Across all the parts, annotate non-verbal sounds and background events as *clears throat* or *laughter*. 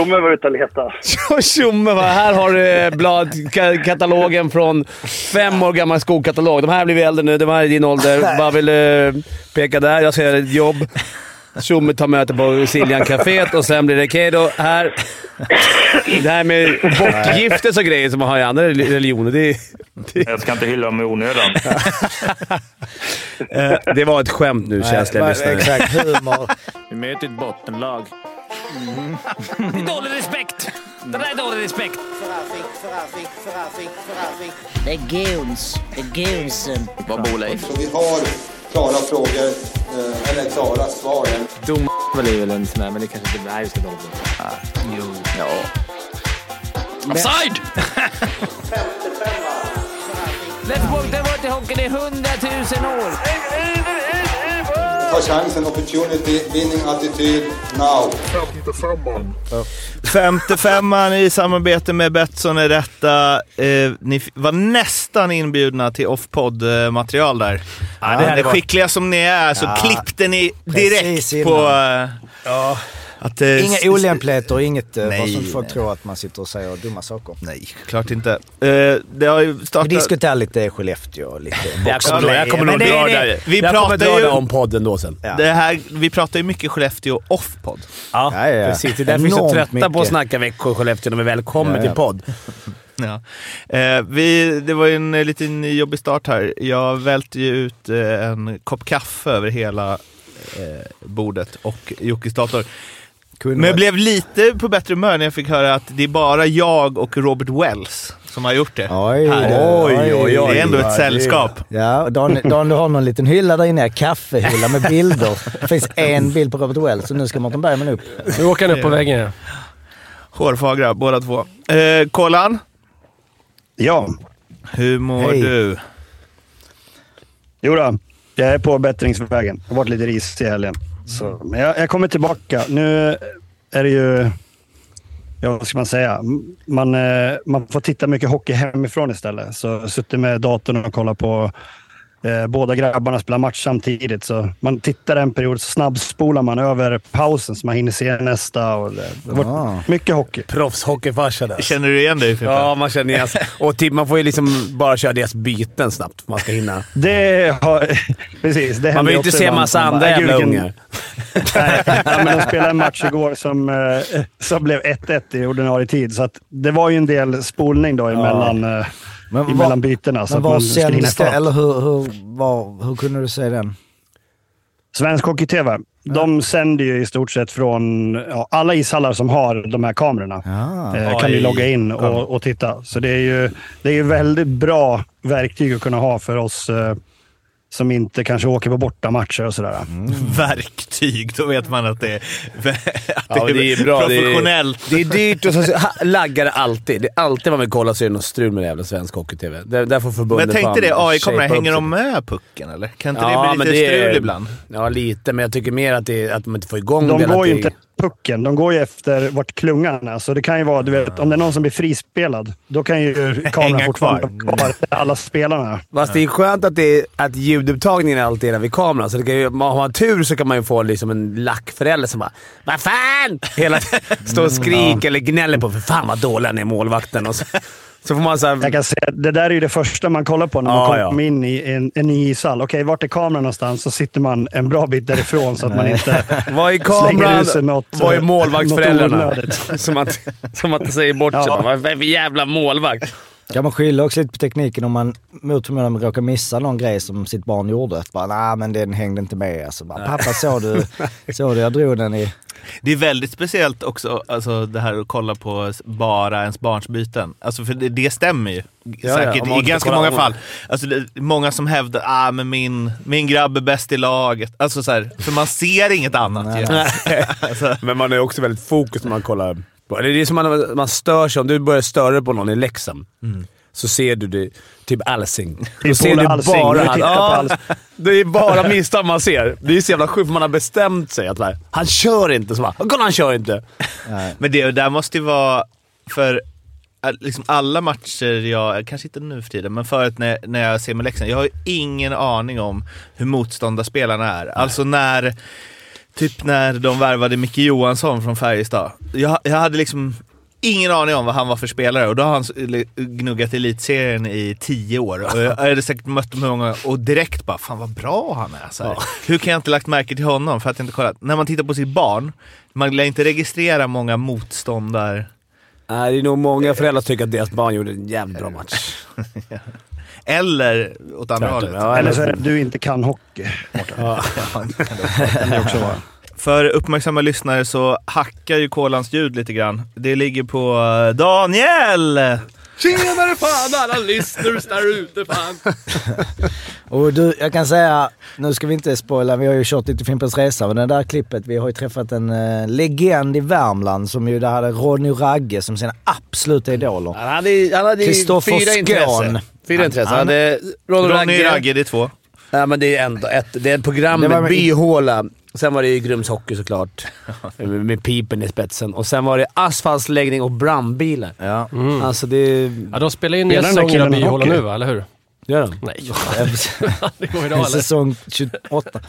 Tjomme var ute och letade. *laughs* Tjomme va, här har du bladkatalogen från fem år gammal skokatalog. De här blir vi äldre nu, de här är din ålder. Bara vill uh, peka där. Jag ska göra ett jobb. Tjomme tar möte på Siljan Caféet och sen blir det okej då. Här. Det här med bortgiftes och grejer som man har i andra religioner. Det, det... Jag ska inte hylla dem i onödan. *laughs* Eh, det var ett skämt nu, känsliga lyssnare. Exakt, humor. Vi möter ett bottenlag. Mm. Det *laughs* är dålig respekt. Det där är dålig respekt. Det är guns. Det är gunsen. Vad bor Leif? Vi har klara frågor, eh, eller klara svar. Dom är väl en sån här, men det kanske inte är ska dom. Ah, jo. Ja. Offside! *laughs* Let's walk the water hockey i hundratusen år. Ta chansen, opportunity, winning attityd, now. 55an i samarbete med Betsson är detta. Eh, ni var nästan inbjudna till off-podd-material där. Ja, det ja, skickliga som ni är så ja, klippte ni direkt på... Eh, ja. Att, eh, Inga olämpligheter och inget eh, nej, vad som folk nej. tror att man sitter och säger dumma saker. Nej, klart inte. Eh, det har ju startat... Vi diskuterar lite Skellefteå och lite *laughs* Jag kommer, jag kommer nog dra det. Vi jag pratar ju om podden då sen. Ja. Det här, vi pratar ju mycket Skellefteå off-podd. Ja, ja, ja, precis. Det är därför vi är så trötta mycket. på att snacka Växjö och Skellefteå när vi väl kommer ja, till podd. *laughs* Ja. Eh, vi, det var ju en liten jobbig start här. Jag välte ju ut eh, en kopp kaffe över hela eh, bordet och Jockes dator. Men jag blev lite på bättre humör när jag fick höra att det är bara jag och Robert Wells som har gjort det. Oj, här. oj, oj, oj. Det är ändå ett sällskap. Ja, Dan, Dan, du har någon liten hylla där inne. Kaffehylla med bilder. Det finns en bild på Robert Wells, så nu ska Mårten Bergman upp. Nu åker han upp på väggen. Hårfagra båda två. Eh, Kolan? Ja? Hur mår Hej. du? Jo då, jag är på bättringsvägen. Jag har varit lite risig i helgen. Så, men jag, jag kommer tillbaka. Nu är det ju... Ja, vad ska man säga? Man, eh, man får titta mycket hockey hemifrån istället. Så jag suttit med datorn och kollat på Eh, båda grabbarna spelar match samtidigt, så man tittar en period, så snabbspolar man över pausen så man hinner se nästa. Och det, det ah. Mycket hockey. Proffshockeyfarsa där. Känner du igen dig Fimpen? Ja, man känner igen Och typ, man får ju liksom bara köra deras byten snabbt för man ska hinna. Det har... *laughs* Precis. Det man vill ju inte se massa andra jävla ungar. *laughs* Nej, *laughs* men de spelade en match igår som, eh, som blev 1-1 i ordinarie tid, så att det var ju en del spolning då emellan... Ja. Eh, men emellan bytena. Men vad sänds det? Eller hur, hur, var, hur kunde du se den? Svensk Hockey-TV. De sänder ju i stort sett från ja, alla ishallar som har de här kamerorna. Ah, eh, kan du logga in och, och, titta. Så det är ju det är väldigt bra verktyg att kunna ha för oss eh, som inte kanske åker på bortamatcher och sådär. Mm. Verktyg, då vet man att det är, *laughs* att ja, det är, bra. professionellt. Det är, det är dyrt och så laggar det alltid. Det är alltid man vill kolla så är det något strul med jävla svensk hockey-tv. Där, där får förbundet Men tänkte det, AI-kamerorna, hänger de med pucken eller? Kan inte ja, det bli lite strul ibland? Ja, lite, men jag tycker mer att, det, att de inte får igång de det. De går ju inte pucken. De går ju efter vart klungan är. Så det kan ju vara, du vet, om det är någon som blir frispelad, då kan ju *laughs* kameran fortfarande vara kvar alla spelarna. Fast det är skönt att, det är, att ljudupptagningen alltid är vid kameran. Så det kan ju, har man tur så kan man ju få liksom en lackförälder som bara “Vad fan!” Hela *laughs* står och skriker eller gnäller på “För fan vad dålig han är, målvakten”. Och så, så får man så här... Jag kan säga, det där är ju det första man kollar på när man ah, kommer ja. in i en, en ny ishall. Okej, vart är kameran någonstans? Så sitter man en bra bit därifrån så att man inte *laughs* Vad är kameran? Något, Vad är målvaktsföräldrarna? *laughs* som, att, som att säger bort ja. sig. Vad är för jävla målvakt? Kan man skylla också lite på tekniken om man mot förmodan råkar missa någon grej som sitt barn gjorde? Att bara, nej men den hängde inte med. Alltså, bara, Pappa såg du, *laughs* såg du jag drog den i... Det är väldigt speciellt också alltså, det här att kolla på bara ens barns byten. Alltså, för det, det stämmer ju ja, säkert ja, i ganska många fall. Alltså, det, många som hävdar att ah, min, min grabb är bäst i laget. Alltså, så här, för man ser inget annat nej, nej. *laughs* alltså. Men man är också väldigt fokus när man kollar det är som man, man stör sig om. Du börjar störa på någon i Leksand. Mm. Så ser du det, typ Alsing. Då ser du Alsing. bara... Han, ja, *laughs* det är bara misstag man ser. Det är så jävla sjukt, för man har bestämt sig att han kör inte. Så bara, kolla han kör inte! Nej. Men det där måste ju vara... För liksom alla matcher jag, kanske inte nu för tiden, men förut när, när jag ser med Leksand, jag har ju ingen aning om hur motståndarspelarna är. Nej. Alltså när typ när de värvade Micke Johansson från Färjestad. Jag, jag hade liksom ingen aning om vad han var för spelare och då har han gnuggat elitserien i tio år. Och jag hade säkert mött hur många och direkt bara, fan vad bra han är. Så här. Hur kan jag inte lagt märke till honom för att jag inte kollat? När man tittar på sitt barn, man lär inte registrera många motståndare. Nej, det är nog många föräldrar som tycker att deras barn gjorde en jävligt bra match. *laughs* *laughs* Eller åt andra hållet. Ja, Eller så är det du inte kan hockey. *laughs* Också vara. *laughs* För uppmärksamma lyssnare så hackar ju kolans ljud lite grann. Det ligger på eh, Daniel! Tjenare fan alla lyssnare där ute fan! *laughs* Och du, jag kan säga, nu ska vi inte spoila, vi har ju kört lite Fimpens Resa, men det där klippet, vi har ju träffat en uh, legend i Värmland som ju där hade Ronny och Ragge som sina absoluta idoler. Han hade, han hade fyra intressen. Intressen. Han Han- hade Ronny Ronny Ragge. Det är två. Ja, men det är ändå ett, det är ett program Det var med byhåla. Sen var det ju Grums Hockey såklart. *laughs* med, pipen i spetsen. Och sen var det asfaltsläggning och brandbilar. Ja. Alltså det... Ja, de spelar in Spelar av killen Byhåla nu va, eller hur? Gör de? Nej, *laughs* det går idag eller? Säsong 28.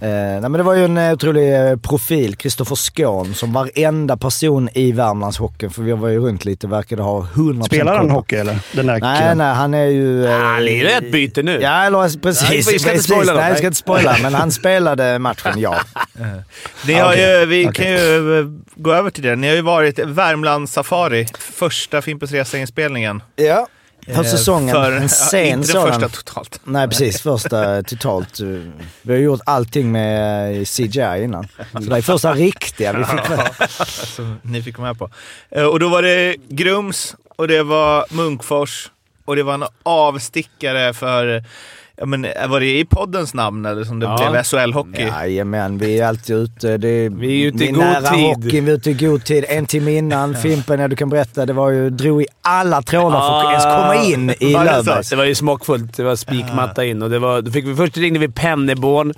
Eh, nej men det var ju en eh, otrolig eh, profil, Kristoffer Skån, som varenda person i Värmlands hockeyn, för vi var ju runt lite, verkade ha 100% Spelar han hockey eller? Den där Nej, nej, han är ju... eh, Han är ju ett byte nu. Ja, eller precis. Nej, vi ska inte precis. spoila då. Nej, vi ska inte spoila, men han spelade matchen, ja. *laughs* Ni har ju, vi Okej. kan ju eh, gå över till det. Ni har ju varit Värmland Safari, första Fimpens Resa-inspelningen. Ja. För Eh, säsongen, för- en sen Inte den sådan. första totalt. Nej precis, första *laughs* totalt. Vi har gjort allting med eh, CGI innan. Så det är första riktiga vi fick med. *laughs* Som ni fick med på. Eh, Och då var det Grums och det var Munkfors och det var en avstickare för, ja men var det i poddens namn eller som det Ja. blev SHL-hockey? Jajamän, vi är alltid ute. Det är, Vi är ute i god nära tid. hockeyn, vi är ute i god tid. En timme innan. Fimpen, ja, du kan berätta, det var ju, drog i alla trådar för att ens komma in i Löfbergs. Det var ju smockfullt. Det var spikmatta in och det var, då fick vi, först ringde vi Penneborn.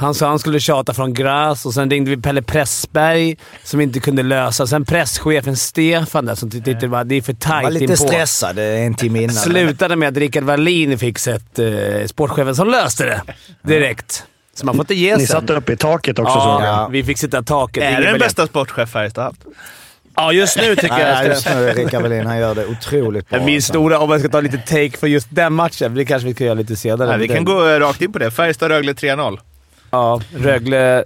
Han sa han skulle tjata från gräs och sen ringde vi Pelle Pressberg som inte kunde lösa. Sen presschefen Stefan där som tyckte att det är för Jag var tajt lite inpå. stressad en timme innan. Slutade med att Rickard Wallin fick sett eh, sportchefen som löste det direkt. Så man får inte ge Ni sig. satt upp i taket också såg jag. Ja, vi fick sitta i taket. Är det den bästa sportchef Färjestad haft? Ja, just nu tycker jag. Nej, just nu Rickard Wallin, han gör det otroligt bra. Min alltså. stora, om jag ska ta lite take för just den matchen, det kanske vi kan göra lite senare. Nej, vi kan gå rakt in på det. Färjestad-Rögle 3-0. Ja, Rögle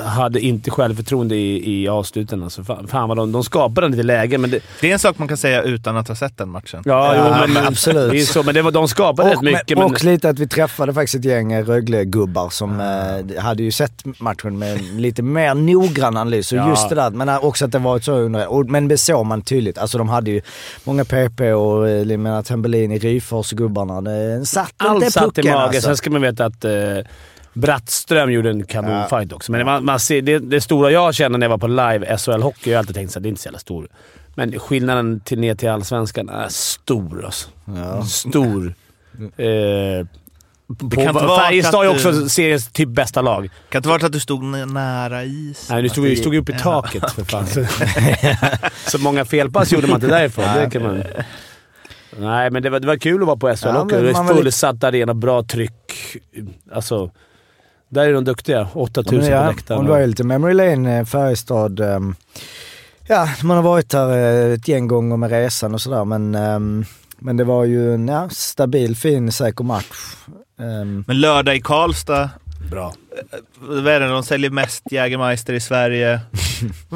hade inte självförtroende i, i avsluten. Alltså, fan, fan vad de, de skapade lite lägen, men det... Det är en sak man kan säga utan att ha sett den matchen. Ja, Ja, jo, men, absolut. Det är så, men det var, de skapade rätt Och, mycket. men, Men, och lite att vi träffade faktiskt ett gäng eh, Rögle-gubbar som eh, hade ju sett matchen med lite mer noggrann analys. Och Ja. just det där, men eh, också att det varit så under... Och, men det såg man tydligt. Alltså de hade ju många PP och eh, menar Tambellin i Ryfors, gubbarna. Det satt allt inte satt i pucken magen. alltså. Sen ska man veta att eh, Brattström gjorde en kanonfight också. Men man, man ser, det, det stora jag känner när jag var på live SHL-hockey, jag har alltid tänkt att det är inte så jävla stor. Men skillnaden till, ner till Allsvenskan är stor alltså. Stor. Eh, på, kan inte vara Färjestad är att också seriens typ bästa lag. Kan inte varit att du stod nära is? Nej, du stod, vi stod ju uppe i taket för fan. *laughs* *laughs* Så många felpass gjorde man inte därifrån. Det kan man... Nej, men det var, det var kul att vara på SHL Ja, Det var fullsatt arena, bra tryck. Alltså, där är de duktiga. 8000 Men på ja, läktaren. och det var ju lite memory lane, eh, Färjestad. ehm, ja, man har varit här eh, ett gäng gånger med resan och sådär men, ehm, men det var ju en ja, stabil, fin, säker match. Ehm, Men lördag i Karlstad, Bra. vad är det, de säljer mest Jägermeister i Sverige. *laughs*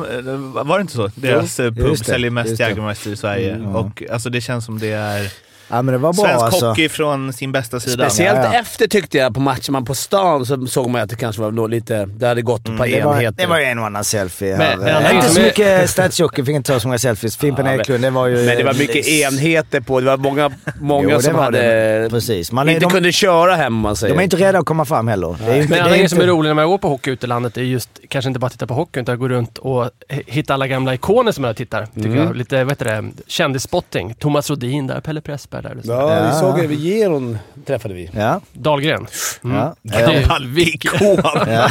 Var det inte så? Deras eh, pub säljer mest. Jägermeister i Sverige. Mm. Och alltså, det känns som det är ja men det var bra svensk alltså. hockey från sin bästa sida. Speciellt Ja, ja. efter tyckte jag på matchen man på stan så såg man att det kanske var då lite... Det hade gått ett par Det var, enheter. det var ju en och annan selfie Men- här. men Eh, inte så är- mycket statsjockey, fick inte ta så många selfies. Fimpen Ja, men- Eklund, det var ju... Men det var mycket enheter på. Det var många, många Jo, det som var hade... det. Precis. Man är, inte de, kunde köra hem man säger. de är inte rädda att komma fram heller. Det är inte, Men en det är grej som är rolig när man går på hockey ute i landet är just, kanske inte bara titta på hockey, utan gå runt och hitta alla gamla ikoner som jag tittar. Tycker Mm. jag. Lite, vad heter det, kändisspotting. Thomas Rodin där, Pelle Pressberg där. Ja, Ja. vi såg det. Geron träffade vi. Ja, Dahlgren. Mm. ja. Gammal ikon! ja.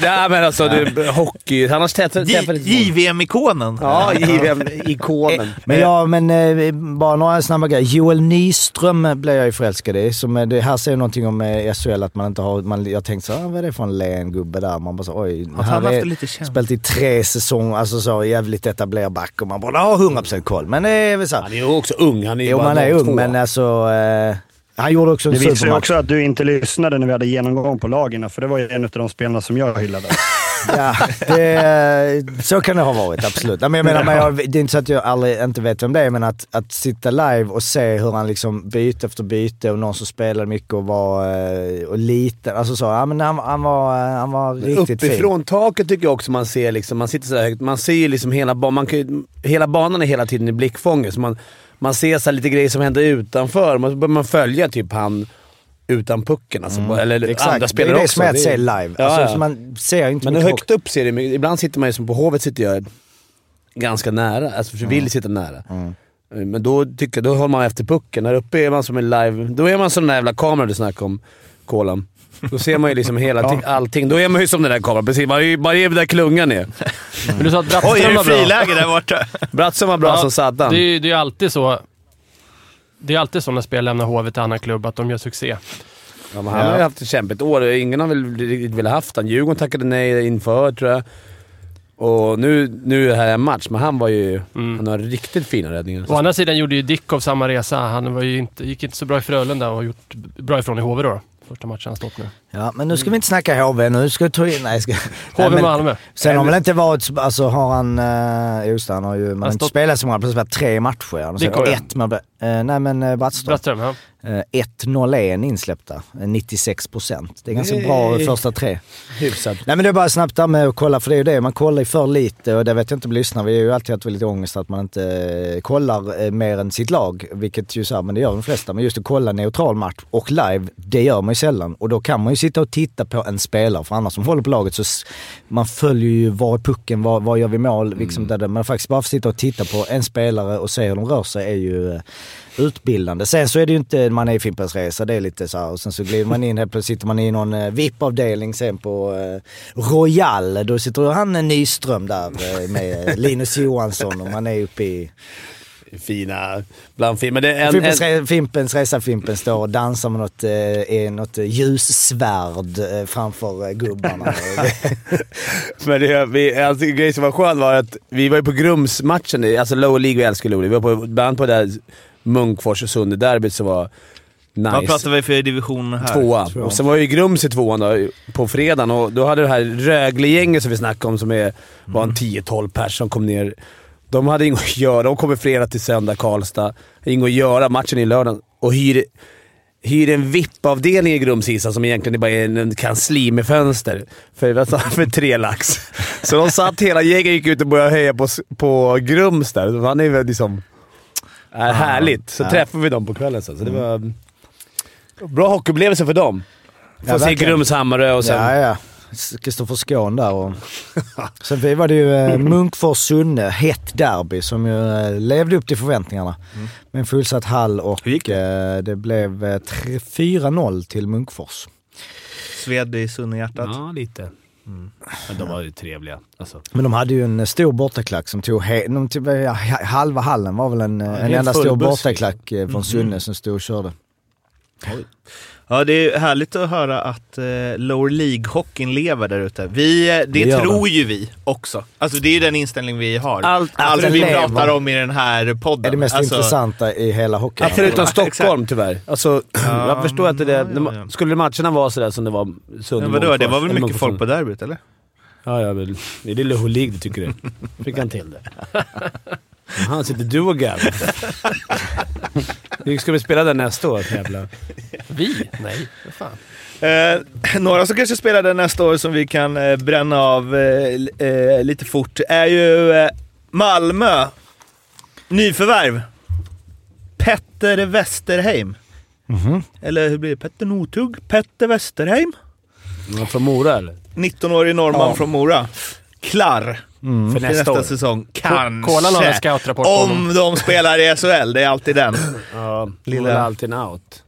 Nej *laughs* men alltså, du, hockey. Annars träffade JVM-ikonen. Ja, JVM-ikonen. Men ja, men eh, bara några snabba grejer. Joel Nyström blev jag ju förälskad i. Som, eh, det här säger någonting om eh, SHL, att man inte har... Man, jag tänkte så här, "Ah, vad är det för en len gubbe där? Man bara så, oj. Att han haft lite känt. spelat i tre säsonger, alltså så jävligt etablerad back och man bara har 100% koll. Men det är väl så. Han är ju också ung. Han är ju Jo, bara man är 02. ung, men alltså... Eh, han gjorde också en Det visar ju också att du inte lyssnade när vi hade genomgång på lagen, för det var ju en av de spelarna som jag hyllade. *laughs* Ja, det, så kan det ha varit, absolut. Men jag menar, men jag, det är inte så att jag aldrig inte vet vem det är, men att, att sitta live och se hur han liksom byte efter byte och någon som spelade mycket och var eh, och liten. Alltså så, ja, men han, han, var, eh, han var riktigt fin. Uppifrån taket tycker jag också man ser, liksom, man sitter så högt, man ser ju liksom hela. Man kan, hela banan är hela tiden i blickfånget. Så man, man ser så lite grejer som händer utanför. Man börjar man följa typ han utan pucken. Alltså, Eller andra Mm. Exakt, det spelare är det också. som är att se live. Ja, Alltså, ja. Man ser inte Men högt upp ser det. Ibland sitter man ju som på Hovet sitter jag ganska nära. Alltså för vill sitta nära. Men då tycker då håller man efter pucken. Där uppe är man som en live... Då är man som den där jävla kameran du snackade om, Kolan. Då ser man ju liksom hela *laughs* ti- allting. Då är man ju som den där kameran. Precis, man är ju är där klungan är. Men du sa att Oj, är Brattström det friläge där borta? *laughs* Brattström var bra Ja, som satan. Det är ju det är ju alltid så. Det är alltid så när spelare lämnar HV till annan klubb, att de gör succé. Ja, men han har ju haft ett kämpigt år. Ingen har väl riktigt velat haft han. Djurgården tackade nej inför, tror jag. Och nu, nu är det här en match, men han var ju... Han har riktigt fina räddningar. Å andra sidan gjorde ju Dickov samma resa. Han var ju inte, gick inte så bra i Frölunda och har gjort bra ifrån i HV då. Första matchen han stått nu. Ja, men nu ska vi inte snacka HV. Nu ska vi ta in... Nej, ska... HV Malmö. Sen har väl inte varit... Alltså har han... Uh, just det, han har ju... Man har inte stått- spelat så många. Har spelat tre matcher. Han har Vilka var ett med... Uh, nej men uh, Brattström. Brattström, ja. Uh, 1-0-1 insläppta. Uh, 96 procent. Det är ganska bra första tre. Hyfsat. Nej men det är bara snabbt där med att kolla, för det är ju det, man kollar ju för lite och det vet jag inte om lyssnar. Vi har ju alltid haft lite ångest att man inte eh, kollar eh, mer än sitt lag, vilket ju så här, men det gör de flesta. Men just att kolla neutral match och live, det gör man ju sällan. Och då kan man ju sitta och titta på en spelare, för annars som håller på laget så man följer ju var är pucken, var, var gör vi mål, liksom där det, men faktiskt bara få sitta och titta på en spelare och se hur de rör sig är ju eh, utbildande. Sen så är det ju inte, man är i Fimpens Resa, det är lite så här, och sen så glider man in, helt plötsligt sitter man i någon eh, VIP-avdelning sen på eh, Royal. Då sitter han eh, Nyström där eh, med Linus Johansson och man är uppe i Fina, bland fin. Men det är en, Fimpens, en, Fimpens Resa Fimpen står och dansar med något, eh, något ljussvärd framför gubbarna. *laughs* men det, vi, alltså, en grej som var skön var att vi var ju på Grums-matchen, alltså lower League, vi älskar League. Vi var på, bland på det där Munkfors och Sunde-derbyt som var nice. Vad pratar vi för division här? Tvåa. Och sen var ju Grums i tvåan då, på fredagen och då hade det här Rögle-gänget som vi snackade om, som är, var en 10-12 pers som kom ner. De hade inget att göra. De kommer fredag till söndag, Karlstad. Inget att göra. Matchen är lördag. Och hyr, hyr en VIP-avdelning i Grums Isa som egentligen bara är en, en kansli med fönster. För, för tre lax. Så de satt hela gänget gick ut och började höja på, på Grums där. Han är väl liksom... Är härligt. Så träffade vi dem på kvällen sen. Så det var... Bra hockeyupplevelse för dem. Få Ja, se. Grums Hammarö och sen... Ja, ja. Kristoffer Skån där och... *laughs* Sen var det ju eh, Munkfors-Sunne, hett derby som ju eh, levde upp till förväntningarna. Med en fullsatt hall och Hur gick det? det blev eh, tre- 4-0 till Munkfors. Sved i Sunnehjärtat. Ja, lite. Men de var ju trevliga. Alltså. Men de hade ju en eh, stor bortaklack som tog, he- de tog ja, ha- halva hallen var väl en, eh, en enda stor bortaklack eh, från Sunne som stod och körde. Ja, det är härligt att höra att eh, Lower League-hockeyn lever där ute. Vi, eh, det, gör tror ju vi också. Alltså det är ju den inställning vi har. Allt- Allt vi lever. pratar om i den här podden. är det mest alltså, intressanta i hela hockeyn. Ja, förutom Ja, Stockholm tyvärr. Alltså, *clears throat* jag förstår att det, ja, det, ja, ja. Skulle matcherna vara sådär som det var Sunne Men vadå, det var väl mycket folk på derbyt eller? Ja, ja, väl. Det är det Loho League du tycker det. Fick han till det. *laughs* Han sitter du och garvar. Ska vi spela där nästa år? Jävla. Vi? Nej, vad fan. Eh, några som kanske spelar den nästa år som vi kan eh, bränna av eh, eh, lite fort är ju eh, Malmö. Nyförvärv. Petter Westerheim. Eller hur blir det? Petter Northug? Petter Westerheim? Ja, Från Mora eller? 19-årig norrman från Mora. Klar För till nästa, nästa säsong. Kanske. Kolan har en scoutrapport honom. Om de spelar i SHL, det är alltid den. Ja, Lilla- Lilla. alltid out.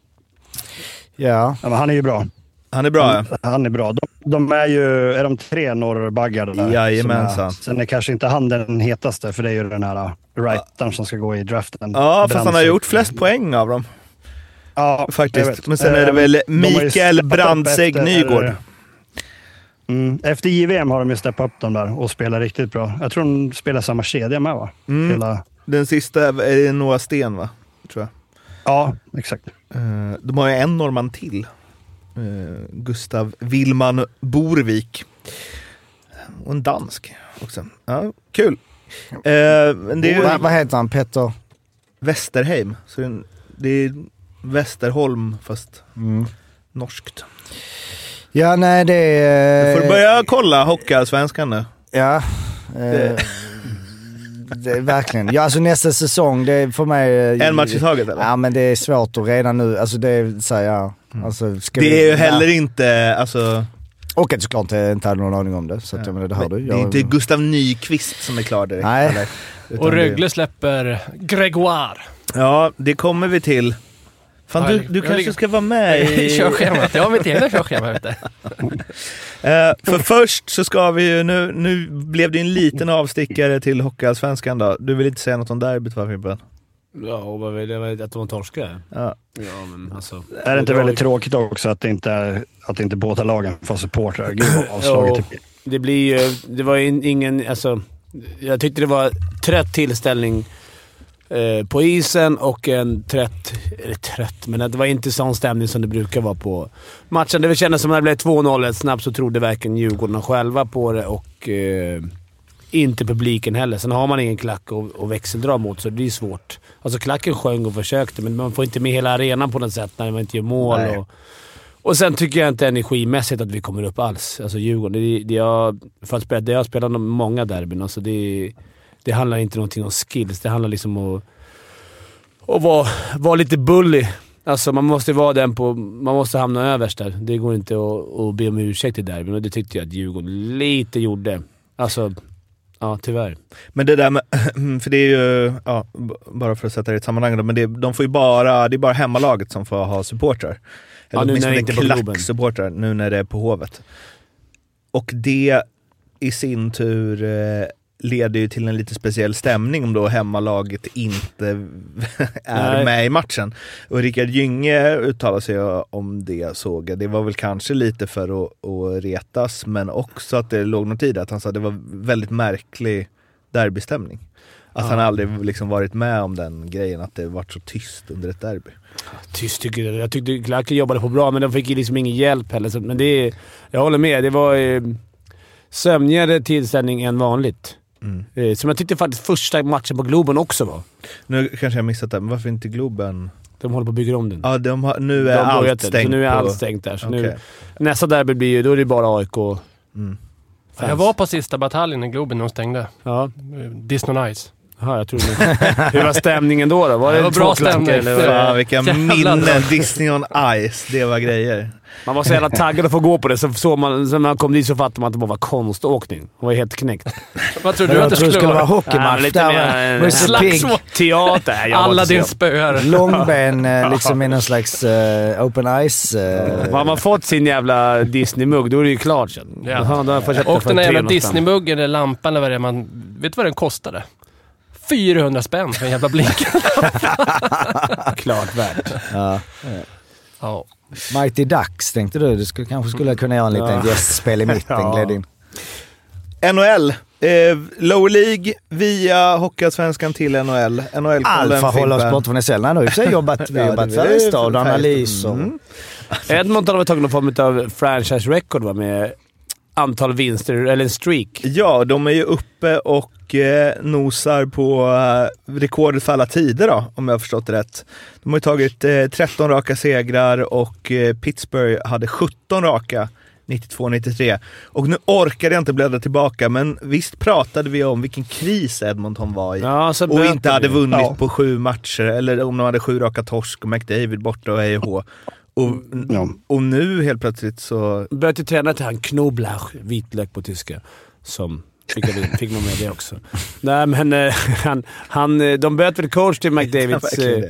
Ja. Ja, men han är ju bra. Han är bra ja. Han är bra. De, de är ju är de tre norrbaggar där. Jajamensan. är- Sen är kanske inte han den hetaste, för det är ju den här uh, rightaren som ska gå i draften. Ja, fast han har gjort flest poäng av dem. Ja, Faktiskt. Men sen är det Eh, väl Mikael Brandsegg Nygård. Mm. Efter JVM har de ju steppat upp dem där och spelar riktigt bra. Jag tror de spelar samma kedja med va? Mm. Hela... Den sista är Noah Sten va? Tror jag. Ja, exakt. Eh, de har ju en norrman till. Eh, Gustav Willman Borvik. Och en dansk också. Ja, kul. Eh, men det är ju Vad, vad heter han? Petter? Västerheim. Så det är det är Västerholm fast Mm. norskt. Ja, nej det är... Får du börja kolla Hockeyallsvenskan nu? Ja. Eh, det verkligen. Ja, alltså nästa säsong, det är för mig... eh, En match i taget eller? Ja, men det är svårt att redan nu, alltså det är så här, ja. Alltså, ska Det vi- är ju ja. heller inte, alltså, Och att såklart jag inte hade någon aning om det. Så att, jag menar, det hör du. det är Jag- inte Gustav Nyqvist som är klar direkt. Nej. eller? Och Rögle släpper Gregoire. Ja, det kommer vi till. Fan, Ja, du, du kanske ligger- ska vara med i... Körschemat. Jag har mitt egna *laughs* körschema ute. Eh, för först så ska vi ju, nu, nu blev det en liten avstickare till Hockeyallsvenskan då. Du vill inte säga något om derbyt va Fimpen? Ja, och vad vill jag? Att de torskar? Ja. Ja, men alltså... Är det inte väldigt tråkigt också att det inte, att inte båda lagen får supportrar? Gud vad avslaget det blir. Det blir ju... Det var ju ingen... Alltså, jag tyckte det var trött tillställning eh, på isen och en trött... Eller trött, men det var inte sån stämning som det brukar vara på matchen. Det kändes som när det blev 2-0 snabbt så trodde varken Djurgården själva på det och eh, inte publiken heller. Sen har man ingen klack och, och växeldra mot, så det är svårt. Alltså klacken sjöng och försökte, men man får inte med hela arenan på något sätt när man inte gör mål. Nej. Och, och sen tycker jag inte energimässigt att vi kommer upp alls. Alltså Djurgården. Det, det jag, för att spela, det jag har spelat många derbyn. Alltså det, det handlar inte någonting om skills. Det handlar liksom om att, att vara, vara lite bully. Alltså man måste vara den på... Man måste hamna överst där. Det går inte att, att be om ursäkt i derbyn och det tyckte jag att Djurgården lite gjorde. Alltså, ja tyvärr. Men det där med, *clears throat* för det är ju, ja, bara för att sätta det i ett sammanhang då, men det, de får ju bara, det är bara hemmalaget som får ha supportrar. Ja, Eller nu när det åtminstone inte klacksupportrar, nu när det är på Hovet. Och det i sin tur eh, leder ju till en lite speciell stämning om då hemmalaget inte *laughs* är Nej. med i matchen. Och Rickard Gynge uttalade sig om det såg jag. Det var väl kanske lite för att, att retas, men också att det låg något i det. Att han sa att det var väldigt märklig derbystämning. Att han aldrig liksom varit med om den grejen, att det varit så tyst under ett derby. Tyst tycker jag. Jag tyckte Klacken jobbade på bra, men de fick ju liksom ingen hjälp heller. Så, men det jag håller med. Det var eh, sömnigare tillställning än vanligt. Mm. Eh, som jag tyckte faktiskt första matchen på Globen också var. Nu kanske jag missat det, men varför inte Globen? De håller på att bygga om den. Ja, de har, nu är De börjat allt det, stängt. Nu är på- allt stängt där. Så nu, nästa derby blir ju... Då är det bara AIK. Mm. Jag var på sista bataljen i Globen när de stängde. Ja, Disney on Ice. Jaha, jag trodde... Hur var stämningen då? då? Var det, Det var bra stämning. Eller? vad? Fan vilka Jävlar. minnen! Disney on Ice, det var grejer. Man var så jävla taggad att få gå på det, så såg man, så när man kom dit så fattade man att det bara var konståkning. Man var helt knäckt. Vad trodde du att det skulle skulle vara hockeymatch lite mer. Slagsmål. Teater? Alla din spöar. Långben eh, liksom i någon slags eh, open ice. eh, Har man fått sin jävla Disney-mugg, då är det ju klart sen. Ja. Jaha, då har jag fått köpa Och den där jävla 300 spänn. Disneymuggen eller lampan eller vad det är man... Vet du vad den kostade? 400 spänn för en jävla blink. *laughs* Klart värt. ja. ja. Mighty Ducks tänkte du. Du skulle, kanske skulle kunna göra en liten Ja. gästspel i mitten. *laughs* Ja. Gled in. NHL. Eh, Lower League via Hockeyallsvenskan till NHL. NHL Alfa håller oss borta från SHL. Han har ju i och för *laughs* jobbat, vi har jobbat Färjestad, analys och... Mm. Edmonton har tagit någon form av franchise record va, med antal vinster, eller en streak. Ja, de är ju uppe och eh, nosar på eh, rekordet för alla tider då, om jag har förstått det rätt. De har ju tagit eh, 13 raka segrar och eh, Pittsburgh hade 17 raka 92-93. Och nu orkade jag inte bläddra tillbaka, men visst pratade vi om vilken kris Edmonton var i. Ja, så och inte hade vi. vunnit Ja. på sju matcher, eller om de hade sju raka torsk och McDavid borta och hej och. Och, Ja. och nu helt plötsligt så... Började träna till han Knoblauch, vitlök på tyska. Som skickade in, fick nog med det också. Nej men eh, *laughs* han, han, eh, de bytte väl coach till *laughs* McDavids... Eh,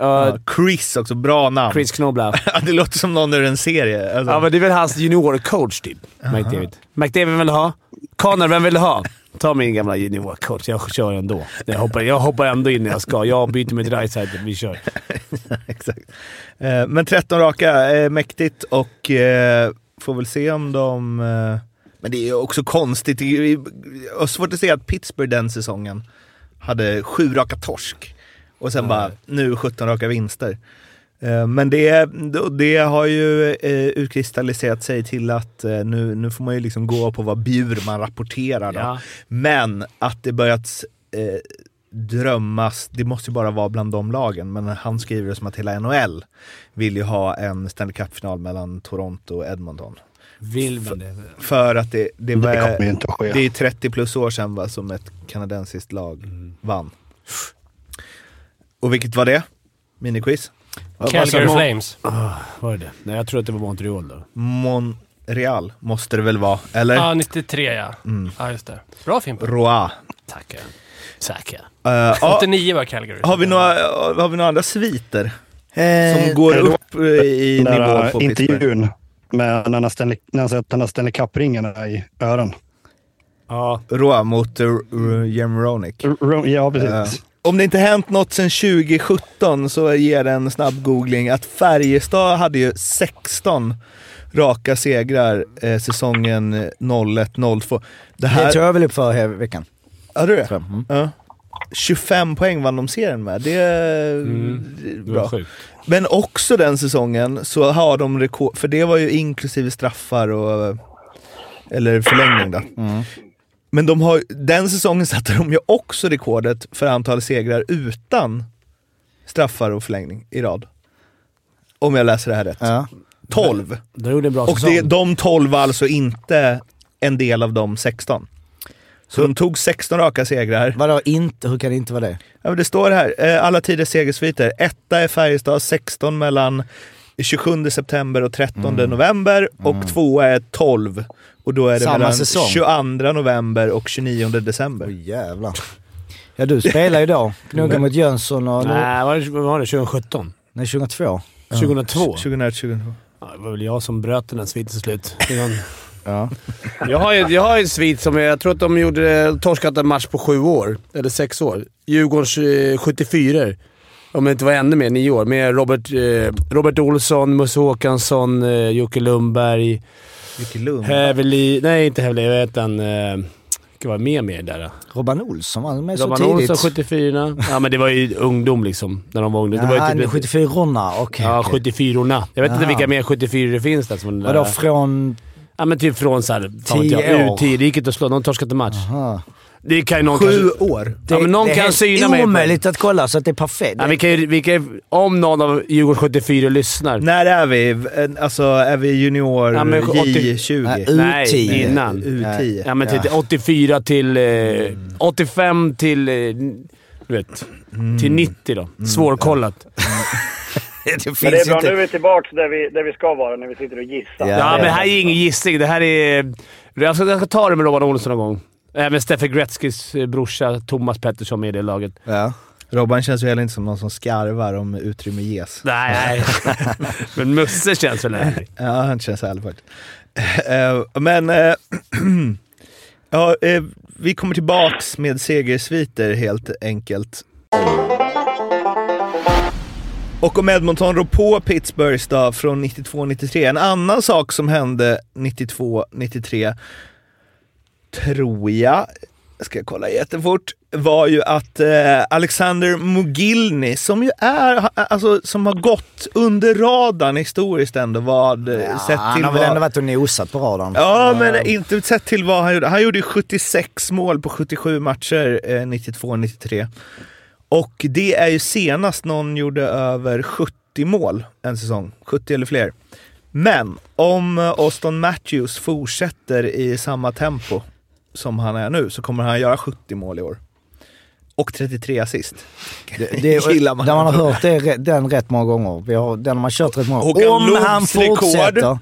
Ja, Chris också, bra namn. Chris Knoblauch. *laughs* Ja, det låter som någon ur en serie. Alltså. Ja, men det är väl hans juniorcoach typ. McDavid. McDavid vill ha. Connor, vem vill du ha? Ta min gamla juniorcoach. Jag kör ändå. Jag hoppar, jag hoppar ändå in när jag ska. Jag byter med Dreisaitl. Vi kör. Exakt. Eh, Men 13 raka, eh, mäktigt och får väl se om de... Men det är också konstigt. Jag har svårt att se att Pittsburgh den säsongen hade sju raka torsk. Och sen bara, nu 17 raka vinster. Eh, Men det, det har ju eh, utkristalliserat sig till att eh, nu, nu får man ju liksom gå på vad Bjurman rapporterar. Då. Ja. Men att det börjat eh, drömmas, det måste ju bara vara bland de lagen, men han skriver det som att hela NHL vill ju ha en Stanley Cup-final mellan Toronto och Edmonton. Vill man det? För att det, det, Det var, ske. det är 30 plus år sedan va, som ett kanadensiskt lag vann. Och vilket var det? Miniquiz? Calgary Vad- Flames. Ah, var det det? Nej, jag tror att det var Montreal då. Montreal måste det väl vara, eller? Ja, 93 ja. Ja, just det. Bra Fimpen. Roa. Tackar. Tackar. Uh, ja, 89 var Calgary. har, vi några, har vi några andra sviter Eh, som går det upp eh, i nivå på Pittsburgh? intervjun med när han Stanley, när han Stanley Cup-ringarna i öron. Ja. Roa mot uh, Jem Ronick. R- R- Ja, precis. Ja. Om det inte hänt något sedan 2017 så ger en snabb googling att Färjestad hade ju 16 raka segrar eh, säsongen 01-02. Det Det här... tog jag väl upp för veckan. Hade du det? tror. Mm. Ja. 25 poäng vann de serien med. Det är Det var bra. sjukt. Men också den säsongen så har de rekord, för det var ju inklusive straffar och eller förlängning då. Mm. Men de har, den säsongen *laughs* satte de ju också rekordet för antal segrar utan straffar och förlängning i rad. Om jag läser det här rätt. Ja. 12. De gjorde en bra Och säsong. det, de 12 var alltså inte en del av de 16. Så de tog 16 raka segrar. Vadå inte? Hur kan det inte vara det? Ja, men det står här, eh, alla tiders segersviter. Etta är Färjestad, 16 mellan 27 september och 13 november. Och tvåa är 12. Och då är det Samma mellan säsong. 22 november och 29 december. Oj jävlar. Ja du spelar ju då. Knugga mot Jönsson och... Nej, var det, vad var det? 2017? Nej, 2002. 2002? 2001, 2002. Ja, det var väl jag som bröt den här sviten till slut. Var Ja. *laughs* Jag har, ju, jag har ju en svit som jag tror att de gjorde torskat en match på sju år. Eller sex år. Djurgårdens eh, 74 Om det inte var ännu mer, nio år. Med Robert, eh, Robert Olsson, Musse Håkansson, eh, Jocke Lundberg, Jocke Lund. Häveli... Nej, inte Häveli. Vad heter han? Eh, ska vara med med där. Robban Olsson var med så Robban tidigt. Olsson 74 Ja, men det var ju ungdom liksom. När de var ungdom. Det var Ja, ju typ, 74 ronna okej. Ja, okej. 74 orna Jag vet inte Aha. vilka mer 74 det finns där. Som Vadå från... Ja, men typ från såhär... Tio år. U10. Det gick inte att slå. De torskade en match. Aha. Det kan ju någon Sju kanske... år. Ja, men någon det är kan syna mig på- omöjligt att kolla så att det är perfekt. Ja, vi kan ju, vi kan om någon av Djurgården 74 lyssnar. När är vi? Alltså, är vi junior Ja, men 80 J20? Nej, Nej, U10. innan. U10? Ja, men till 84 till... Eh, 85 till... Eh, du vet. Till 90 då. Svårkollat. *laughs* det finns Men det är bra, inte. nu är vi tillbaka där vi, där vi ska vara när vi sitter och gissar. Ja, Ja, men här är ingen gissning. Det här är... Jag ska, jag ska ta det med Robban Olsson någon gång. Även Steffe Gretzkys eh, brorsa Thomas Pettersson med i det laget. Ja. Robban känns ju heller inte som någon som skarvar om utrymme ges. Nej, nej. *laughs* men Musse känns väl ärlig. Ja, han känns ärlig faktiskt. Eh, Men eh, *clears throat* ja, eh, vi kommer tillbaks med segersviter helt enkelt. Och om Edmonton rår på Pittsburghs då från 92-93. En annan sak som hände 92-93, tror jag, ska jag kolla jättefort, var ju att eh, Alexander Mogilny, som ju är, alltså som har gått under radarn historiskt ändå, vad eh, Ja, sett till han har väl vad... ändå varit och nosat på radarn. Ja, men inte sett till vad han gjorde. Han gjorde ju 76 mål på 77 matcher eh, 92-93. Och det är ju senast någon gjorde över 70 mål en säsong. 70 eller fler. Men om eh, Auston Matthews fortsätter i samma tempo som han är nu så kommer han göra 70 mål i år. Och 33 assist. Det, det, *laughs* gillar man. Där man har hört det, den rätt många gånger. Vi har, den har man kört rätt många Håkan Om han fortsätter.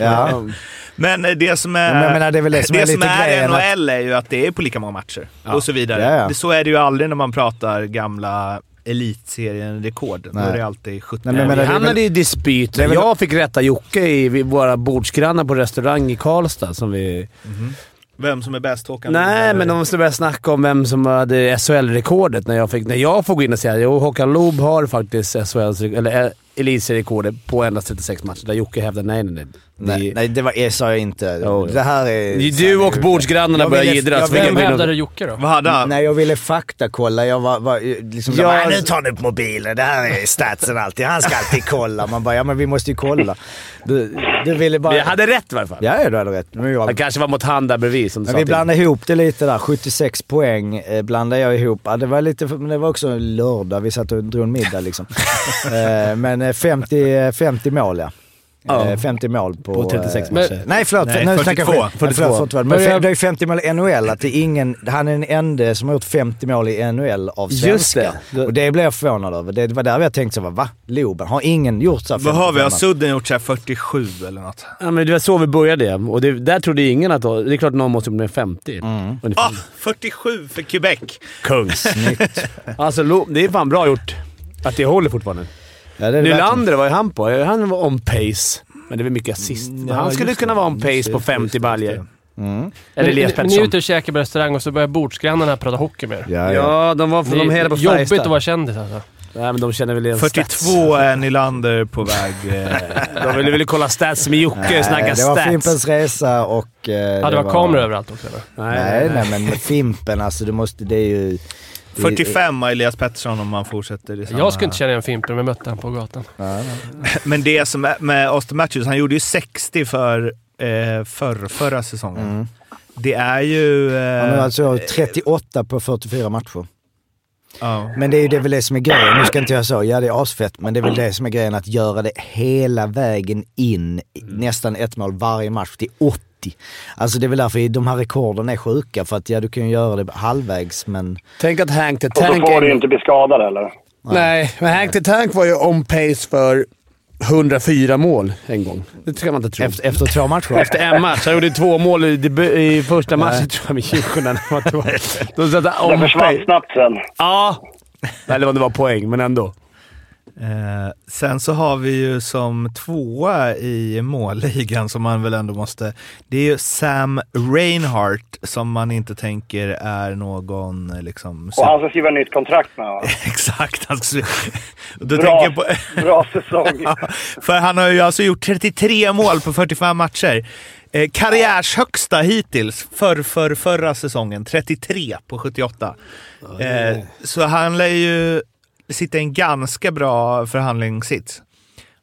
Ja. *laughs* Men eh, det som är, Ja, menar, det är väl det som är lite grejen, NHL är ju att det är på lika många matcher och så vidare. Ja, ja. Det, så är det ju aldrig när man pratar gamla elitserien-rekord. Då Nej. är det alltid 70. Nej, men Vi det är hamnade i dispyt. det är Jag fick rätta Jocke i våra bordsgrannar på restaurang i Karlstad. Som vi... Vem som är bäst, Håkan? Nej, men de skulle börja snacka om vem som hade SHL-rekordet när jag fick... När jag får gå in och säga jo, Håkan Loob har faktiskt SHL, eller eh, elitserierekordet på endast 36 matcher. Där Jocke hävdade nej, nej, nej. Nej, nej det var, det sa jag inte. Jo. Det här är... Du och bordsgrannarna Jag börjar jiddras. jag Vem hävdade Jocke då? Vad hade han? Nej, jag ville faktakolla. Jag var, var liksom... Ja, Ja, nu tar ni upp mobilen. Det här är statsen alltid. Han ska alltid kolla. Man bara, ja men vi måste ju kolla. Du, du ville bara... Vi hade rätt i alla fall. Ja, du hade rätt. Men, jag... Det kanske var mot han där bredvid som du men sa vi till. blandade ihop det lite där. 76 poäng eh, blandade jag ihop. Ja, det var lite, men det var också en lördag. Vi satt och drog en middag liksom. *laughs* eh, men eh, 50, 50 mål ja. Ja. Eh, 50 mål på... På 36 eh, matcher. Nej förlåt, Nej, nu 42. snackar jag skit. 42. Förlåt, förlåt, Men Men jag- fem- det är 50 mål i NHL. Att det är ingen, han är den enda som har gjort 50 mål i NHL av Just svenskar. det. Och det blev jag förvånad över. Det var där jag tänkte så, va? Loben? Har ingen gjort så här Vad har vi? Har 55? Sudden gjort så här 47 eller något? Ja, men det var så vi började och det, där trodde ingen att... Det är klart någon måste bli 50. Ungefär. Ah, 47 för Quebec! Kungssnitt. *laughs* alltså, lo- det är fan bra gjort. Att det håller fortfarande. Ja, det är det. Nylander, vad är han på? Han var on pace. Men det var mycket assist. Mm, ja, han skulle kunna det. vara on pace det, på just det, 50 just det. baljor. Mm. Eller Men Elias ni, ni är Pettersson. ute och käkar på restaurang och så börjar bordsgrannarna prata hockey med er. Ja, ja. Ja, de var Det de hela är på jobbigt Färjestad. att vara kändis alltså. Nej, men de känner väl igen 42 är Nylander på väg. Eh, stats. *laughs* De ville väl kolla stats med Jocke, Nej, snacka det var stats. Fimpens Resa och... eh, Ja, det var kameror överallt också eller? Nej, nej, men med Fimpen alltså, du måste... Det är ju... det är- 45 har Elias Pettersson om man fortsätter i samma... Jag skulle inte känna igen Fimpen om jag mötte honom på gatan. Ja, nej. *laughs* Men det som är med Austin Matthews, han gjorde ju 60 för eh, förr, förra säsongen. Mm. Det är ju... Eh, Han har alltså 38 på 44 matcher. ja. Men det är ju det väl det som är grejen. Nu ska inte jag så, ja det är asfett, men det är väl det som är grejen att göra det hela vägen in, i nästan ett mål varje match till 80. Alltså det är väl därför de här rekorden är sjuka, för att ja du kan ju göra det halvvägs men... Tänk att Hank the Och så Tank... får du ju inte bli skadad eller? Nej, men Hank the Tank var ju on pace för 104 mål en gång. Det ska man inte tro. Efter, efter två matcher. *laughs* Efter en match. Han gjorde två mål i, i första matchen tror jag med Djurgården. *laughs* Då satt han Det on försvann pace. snabbt sen. Ja! Eller om det var poäng, men ändå. Eh, sen så har vi ju som tvåa i målligan som man väl ändå måste... Det är ju Sam Reinhardt som man inte tänker är någon eh, liksom... Och han ska skriva nytt kontrakt med va? *laughs* Exakt. Han ska, då Bra, tänker på, *laughs* bra säsong. *laughs* Ja, För han har ju alltså gjort 33 mål på 45 matcher. Eh, karriärshögsta hittills för, för förra säsongen. 33 på 78. Eh, så han lär ju sitta i en ganska bra förhandlingssits.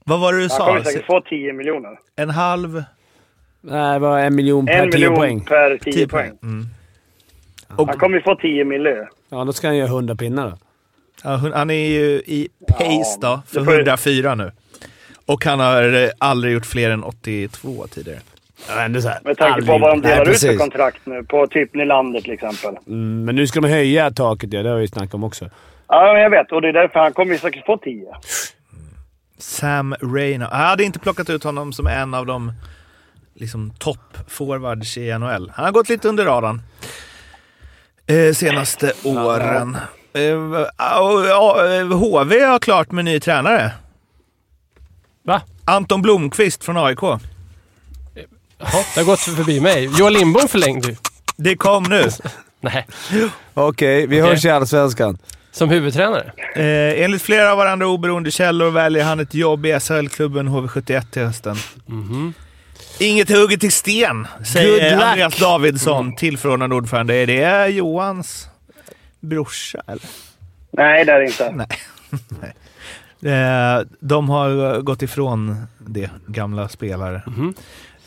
Vad var det du Han sa? kommer säkert få 10 miljoner. En halv? Nej, det var en miljon per En 10 miljon poäng. per 10, 10 poäng. Mm. Han kommer få 10 mille. Ja, då ska han göra 100 pinnar då. Ja, han är ju i pace då, för det får ju- 104 nu. Och han har eh, aldrig gjort fler än 82 tidigare. Ja, ändå så här, Med tanke på aldrig- vad de delar Nej, ut för kontrakt nu. På typ Nylander till exempel. Mm, men nu ska de höja taket, ja. Det har vi snackat om också. Ja, jag vet. Och det är därför han kommer ju säkert få 10. Sam Reinhardt. Jag hade inte plockat ut honom som en av de liksom, topp-forwards i NHL. Han har gått lite under radarn eh, senaste åren. Eh, ja, eh, HV har klart med ny tränare. Va? Anton Blomqvist från AIK. Jaha, det har gått förbi mig. Joel Lindbom förlängde ju. Det kom nu. Nej, Okej, vi Okej. hörs i Allsvenskan. Som huvudtränare. Eh, enligt flera av varandra oberoende källor väljer han ett jobb i SHL-klubben HV71 till hösten. Mhm. Inget hugget i sten, Good säger luck. Andreas Davidsson, tillförordnad ordförande. Är det Johans brorsa eller? Nej, det är det inte. Nej. *laughs* Eh, de har gått ifrån det, gamla spelare.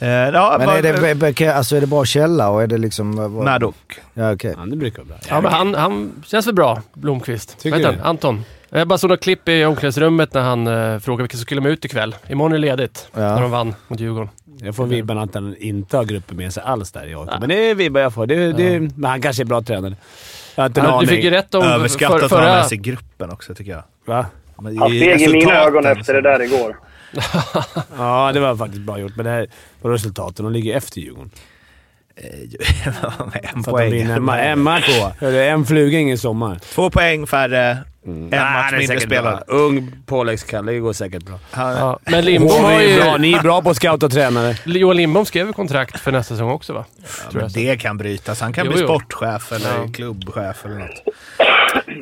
Eh, ja, Men vad- är det, alltså är det bra källa och är det liksom... vad- Maddock. Ja, okej. Ja, det brukar vara bra. Ja, men han, han känns väl bra, Blomqvist. Tycker heter du? Anton. Jag bara såg något klipp i omklädningsrummet när han uh, frågade vilka som skulle med ut ikväll. Imorgon är ledigt. Ja. När de vann mot Djurgården. Jag får vibben att han inte har gruppen med sig alls där i AIK. Men det är vibbar jag får. Det, det, Men han kanske är bra tränare. Jag har inte en Han, du aning. fick ju rätt om Överskattat för, att ha förra... med sig gruppen också tycker jag. Va? Men Han steg i mina ögon efter det så- där igår. Ja, det var faktiskt bra gjort. Men det här var resultaten. De ligger efter Djurgården. Eh, *laughs* en att de poäng. vinner en, ma- en match. *laughs* Hörru, en fluga, ingen sommar. Två poäng färre, Mm. en match mindre spelad. Ung påläggskalle. Det går säkert bra. Ja, men Lindbom har ni, är ju... bra. ni är bra på att scouta tränare. *laughs* Joel Lindbom skrev kontrakt för nästa säsong också va? Ja, Tror jag så. det kan brytas. Han kan Jo, bli jo. sportchef eller Ja. klubbchef eller något.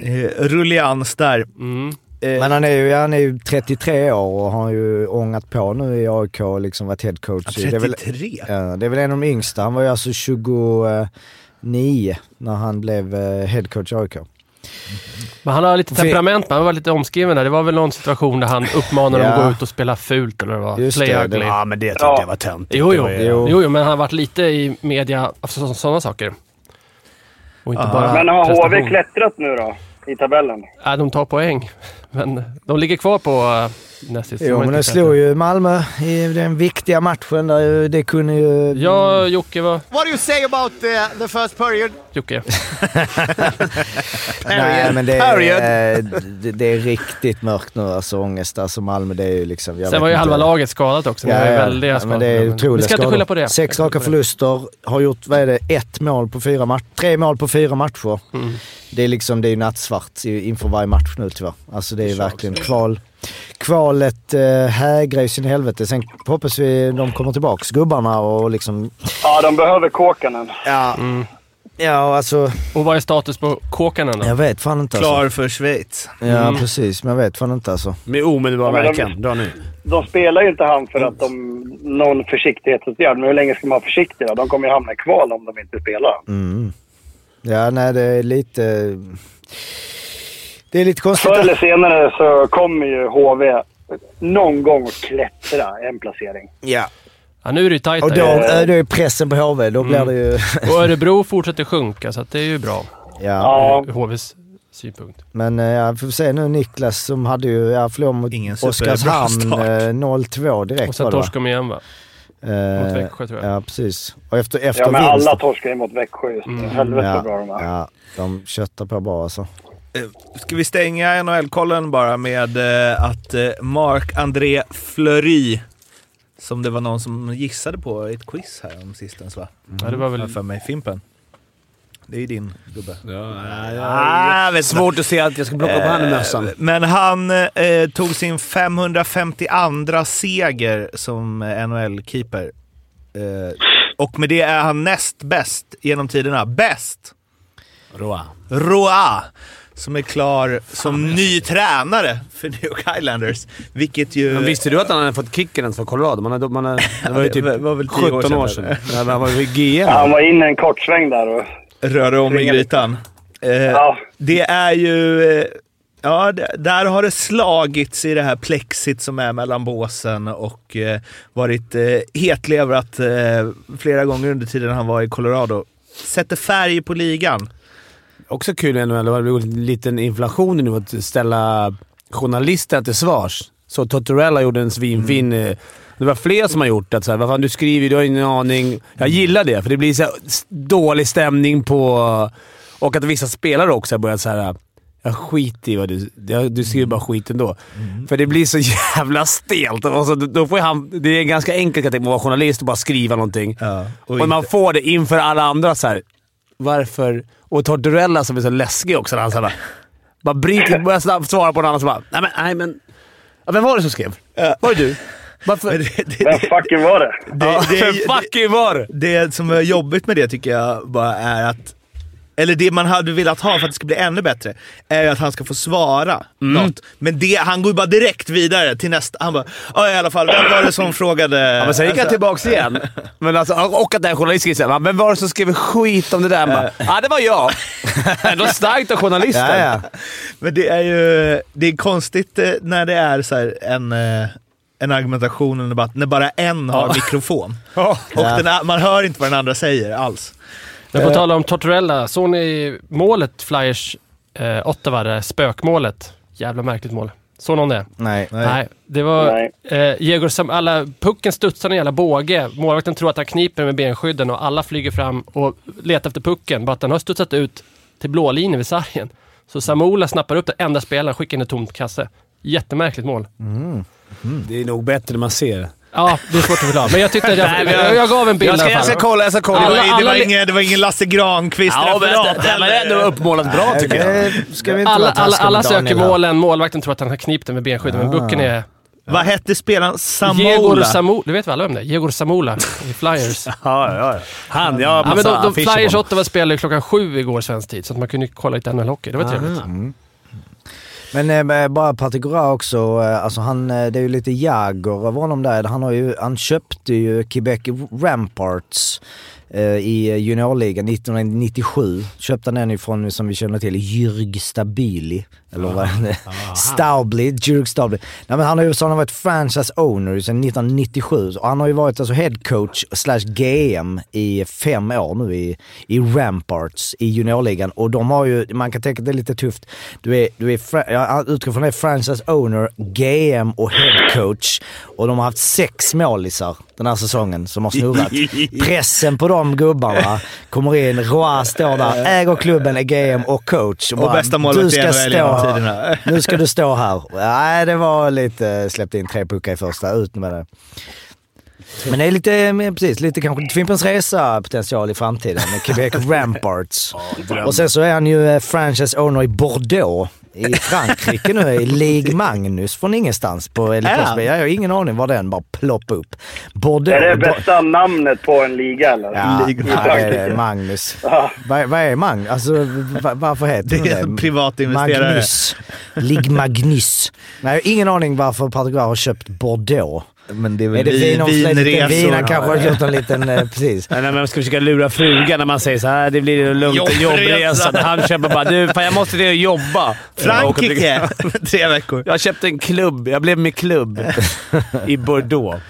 Eh, rullians där. Mm. Eh, Men han är, ju, han är ju 33 år och har ju ångat på nu i AIK och liksom varit headcoach. i- det är väl- 33? Ja, det är väl en av de yngsta. Han var ju alltså 29 när han blev eh, headcoach i AIK. Men han har lite temperament, men han var lite omskriven där. Det var väl någon situation där han uppmanade dem Ja. att gå ut och spela fult eller vad det var. Just Play det, ugly. det- Ja, men det tyckte jag var töntigt. Jo, Det jo. var ju- jo. jo, men han har varit lite i media av sådana saker. Och inte bara Men har HV klättrat nu då? I tabellen? Ja, de tar poäng. Men de ligger kvar på uh, näst sist. Jo, De men inte det slog ju Malmö i den viktiga matchen där det kunde ju... Ja, Jocke var... What do you say about the, the first period? Jocke. *laughs* Nej, men det Period. är, det, det är riktigt mörkt nu alltså. Ångest. Alltså Malmö, det är ju liksom... jag Sen var ju inte. halva laget skadat också. Det var ju väldiga ja, skador. men det Vi ska inte skador. skylla på det. Sex raka förluster, har gjort, vad är det, ett mål på fyra matcher. Tre mål på fyra matcher. Mm. Det är liksom, det är ju nattsvart i- inför varje match nu tyvärr. Alltså det är verkligen kval. Kvalet eh, hägrar ju sin helvete. Sen hoppas vi de kommer tillbaks, gubbarna och liksom... Ja, de behöver Kåkanen. Ja, Mm. ja alltså... Och vad är status på Kåkanen då? Jag vet fan inte alltså. Klar för Schweiz. Ja, Mm. precis. Men jag vet fan inte alltså. Med omedelbar Ja, men de- verkan. Dra nu. De spelar ju inte han för att de... Någon försiktighetsåtgärd. Men hur länge ska man vara försiktig då? De kommer ju hamna i kval om de inte spelar. Mm. Ja, nej det är lite... Det är lite konstigt. Förr eller senare så kommer ju HV någon gång att klättra en placering. Ja. Ja, nu är det ju tajt Och då, äh, då är pressen på HV. Då blir Mm. det ju... Och Örebro fortsätter sjunka, så att det är ju bra. ja. Ur HVs synpunkt. Men eh, ja, får vi se nu Niklas som hade ju, ja förlorade mot Ingen Oskarshamn start. eh, 0-2 direkt Och sen torskar de igen va? Eh, Mot Växjö tror jag. Ja, precis. Och efter, efter ja men vinst... alla torskar ju mot Växjö just nu. Helvete vad bra de är. ja, de köttar på bra alltså. Eh, Ska vi stänga NHL-kollen bara med eh, att eh, Marc-André Fleury, som det var någon som gissade på i ett quiz här om sistens va? Ja, det var väl... För mig Fimpen. Det är ju din gubbe. Ah, vet Svårt att se att jag ska plocka på henne mössan. Eh, Men han eh, tog sin 552 seger som NHL-keeper. Eh, och med det är han näst bäst genom tiderna. Bäst! Roa. Roa! Som är klar som ny tränare för New York Islanders. Vilket ju... Men visste du att han hade fått kicken ens för Colorado? Man hade, man hade, *laughs* det var ju typ var- var väl tio år 17 år sedan, sedan. Ja, men Han var ju GM. Ja, han var inne en kort sväng där och... röra om i grytan. Eh, Ja, Det är ju... eh, Ja, där har det slagits i det här plexit som är mellan båsen och eh, varit eh, hetlevrat eh, flera gånger under tiden han var i Colorado. Sätter färg på ligan. Också kul ändå, det var en liten inflation nu att ställa journalister till svars. Så Tortorella gjorde en svinfin... eh, Det var fler som har gjort det. Så här, vad fan, du skriver, du har ingen aning. Jag gillar det, för det blir så här dålig stämning på... Och att vissa spelare också har börjat så här. Jag skiter i vad du... jag- Du skriver bara skit ändå. För det blir så *laughs* jävla stelt. Och så, då får han, det är ganska enkelt att vara journalist och bara skriva någonting. och Och man får det inför alla andra så här. Varför? Och Tortorella som är så läskig också. Han så här, bara, bara bryter, börjar snabbt svara på en annan som bara Nej men... Nej, men ja, vem var det som skrev? Var det du? Varför? Men det, det, vem fucking var det? det, ja, det, vem det, fucking var det? det som är jobbigt med det tycker jag bara är att eller det man hade velat ha för att det ska bli ännu bättre, är ju att han ska få svara något. Men det, han går ju bara direkt vidare till nästa. Han bara, ja i alla fall, vem var det som frågade? Ja, men sen gick han Alltså, tillbaka igen. Men alltså, och att den journalisten såhär, vem var det som skrev skit om det där? Ja, ah, det var jag. *laughs* Ändå starkt av journalisten. Ja, ja. Men det är ju det är konstigt eh, när det är så här en, eh, en argumentation, en debatt, när bara en har mikrofon. *laughs* Och den, a- man hör inte vad den andra säger alls. Men Eh. på tal om Tortorella, såg ni målet Flyers eh, Ottawa, det spökmålet? Jävla märkligt mål. Såg någon det? Nej. Nej. Det var Nej. eh, Sam- alla, pucken studsar en jävla båge. Målvakten tror att han kniper med benskydden och alla flyger fram och letar efter pucken. Bara att den har studsat ut till blålinjen vid sargen. Så Samola snappar upp det enda spelaren och skickar in ett tomt kasse. Jättemärkligt mål. Det är nog bättre när man ser. Ja, det är svårt att förklara. Men jag tyckte att jag, jag, jag gav en bild Jag ska, i alla jag fall. ska kolla, jag ska kolla. Det var, Alla- det, var alla- ingen, det var ingen Lasse Ja, men Granqvist-referat det, det var ändå uppmålat bra tycker jag. Eh, Ska vi inte Alla, alla, alla söker målen. Målvakten tror att han har knipt den med benskydden, men pucken är... Vad hette spelaren? Samola? Samola. Du vet väl alla om det? Diego Samola i Flyers. *laughs* Ja, ja, ja. Han, jag har Ja, men de, de Flyers. Ottawa spelade ju klockan sju igår svensk tid, så att man kunde kolla lite NHL-hockey. Det var trevligt. Men eh, bara Partigora också, eh, alltså han, eh, det är ju lite Jagger av honom där. Han, har ju, han köpte ju Quebec Ramparts i juniorligan 1997. Köpte han den ifrån, som vi känner till, Jürg Stabili. Eller vad är det Staubli, Jürg Staubli. Nej, men han har ju så han har varit franchise owner sedan 1997 och han har ju varit alltså head coach slash GM i fem år nu i, i Ramparts i juniorligan och de har ju, man kan tänka att det är lite tufft. Du är, du är jag utgår från det, franchise owner, GM och head coach och de har haft sex målisar den här säsongen som har snurrat. *laughs* Pressen på de gubbarna kommer in, Roy står där, äger klubben, är GM och coach. Och bästa målvakt i NHL genom tiderna. *laughs* nu ska du stå här. Nej, det var lite, släppte in tre puckar i första, ut med det. Men det är lite, precis, lite kanske Fimpens Resa potential i framtiden med Quebec *laughs* Ramparts. och sen så är han ju eh, franchise owner i Bordeaux i Frankrike nu, i Ligue Magnus från ingenstans på Är han? Jag har ingen aning var den bara ploppade upp. Bordeaux. Är det Bo- bästa namnet på en liga eller? Ja, I ja, det är det. Magnus. Ja. Vad, vad är Magnus? Alltså, va- varför heter Det är det en privatinvesterare. Magnus. Ligue Magnus. Nej, jag har ingen aning varför Patrik har köpt Bordeaux. Men det är Är väl det vin, vinresor. vin? Han kanske har gjort en liten... eh, *laughs* Precis. Nej, när man ska försöka lura frugan när man säger så här, det blir lugnt, en Jobbresa. jobbresa. Han köper bara, du, fan jag måste ner och jobba. Frankrike! *laughs* Tre veckor. Jag köpte en klubb. Jag blev med klubb *laughs* i Bordeaux.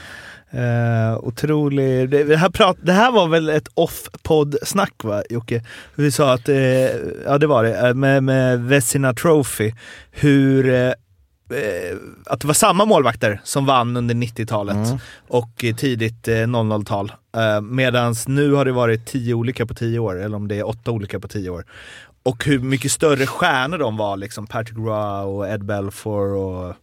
Uh, otrolig... Det, här prat, det här var väl ett off-podd-snack va, Jocke? Vi sa att, eh, ja det var det, med, med Vesina Trophy. Hur... Eh, att det var samma målvakter som vann under 90-talet Mm. och eh, tidigt eh, 00-tal. Eh, Medan nu har det varit tio olika på tio år, eller om det är åtta olika på tio år. Och hur mycket större stjärnor de var, liksom Patrick Roy och Ed Belfour och...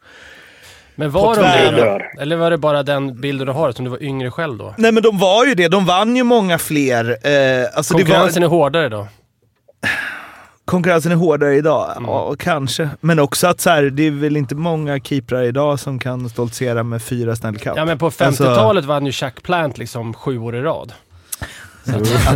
Men var de det? Eller var det bara den bilden du har som du var yngre själv då? Nej men de var ju det, de vann ju många fler. Eh, alltså det var, Konkurrensen är hårdare då? Konkurrensen är hårdare idag, Mm. ja kanske. Men också att så här, det är väl inte många keeprar idag som kan stoltsera med fyra Stanley Cup. Ja men på Alltså, 50-talet vann ju Chuck Plant liksom sju år i rad. *laughs*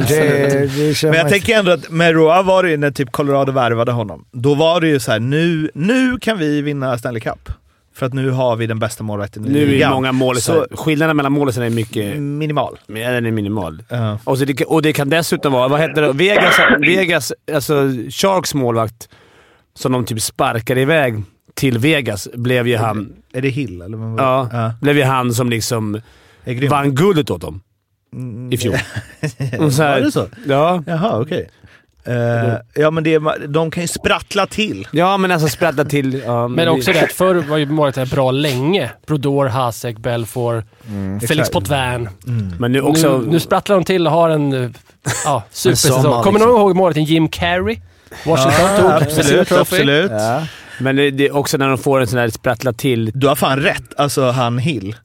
Det, det men jag tänker ändå att med Roa var det ju när typ Colorado värvade honom. Då var det ju så här, nu, nu kan vi vinna Stanley Cup. För att nu har vi den bästa målvakten i Nu är många målisar. Skillnaden mellan målisarna är mycket... Minimal. Ja, den är minimal. Ja. Och, det, och det kan dessutom vara, vad heter det? Vegas, Vegas alltså Sharks målvakt, som de typ sparkade iväg till Vegas, blev ju han... Är det Hill eller? vad? Ja, blev ju han som liksom vann guldet åt dem i fjol. *laughs* Var det så? Ja. Jaha, okej. Eh, ja men det, är- de kan ju sprattla till. Ja, men alltså sprattla till... Ja, Men också det att förr var ju målvakterna bra länge. Brodor, Hasek, Belfour, Felix exakt. Potvin. Men nu också... Nu, nu sprattlar de till och har en uh, ja, supersäsong. Kommer liksom. ni ihåg målet Jim Carrey? Washington Ja, tog absolut, absolut. Ja. Men det, det är också när de får en sån här sprattla till... Du har fan rätt. Alltså han Hill,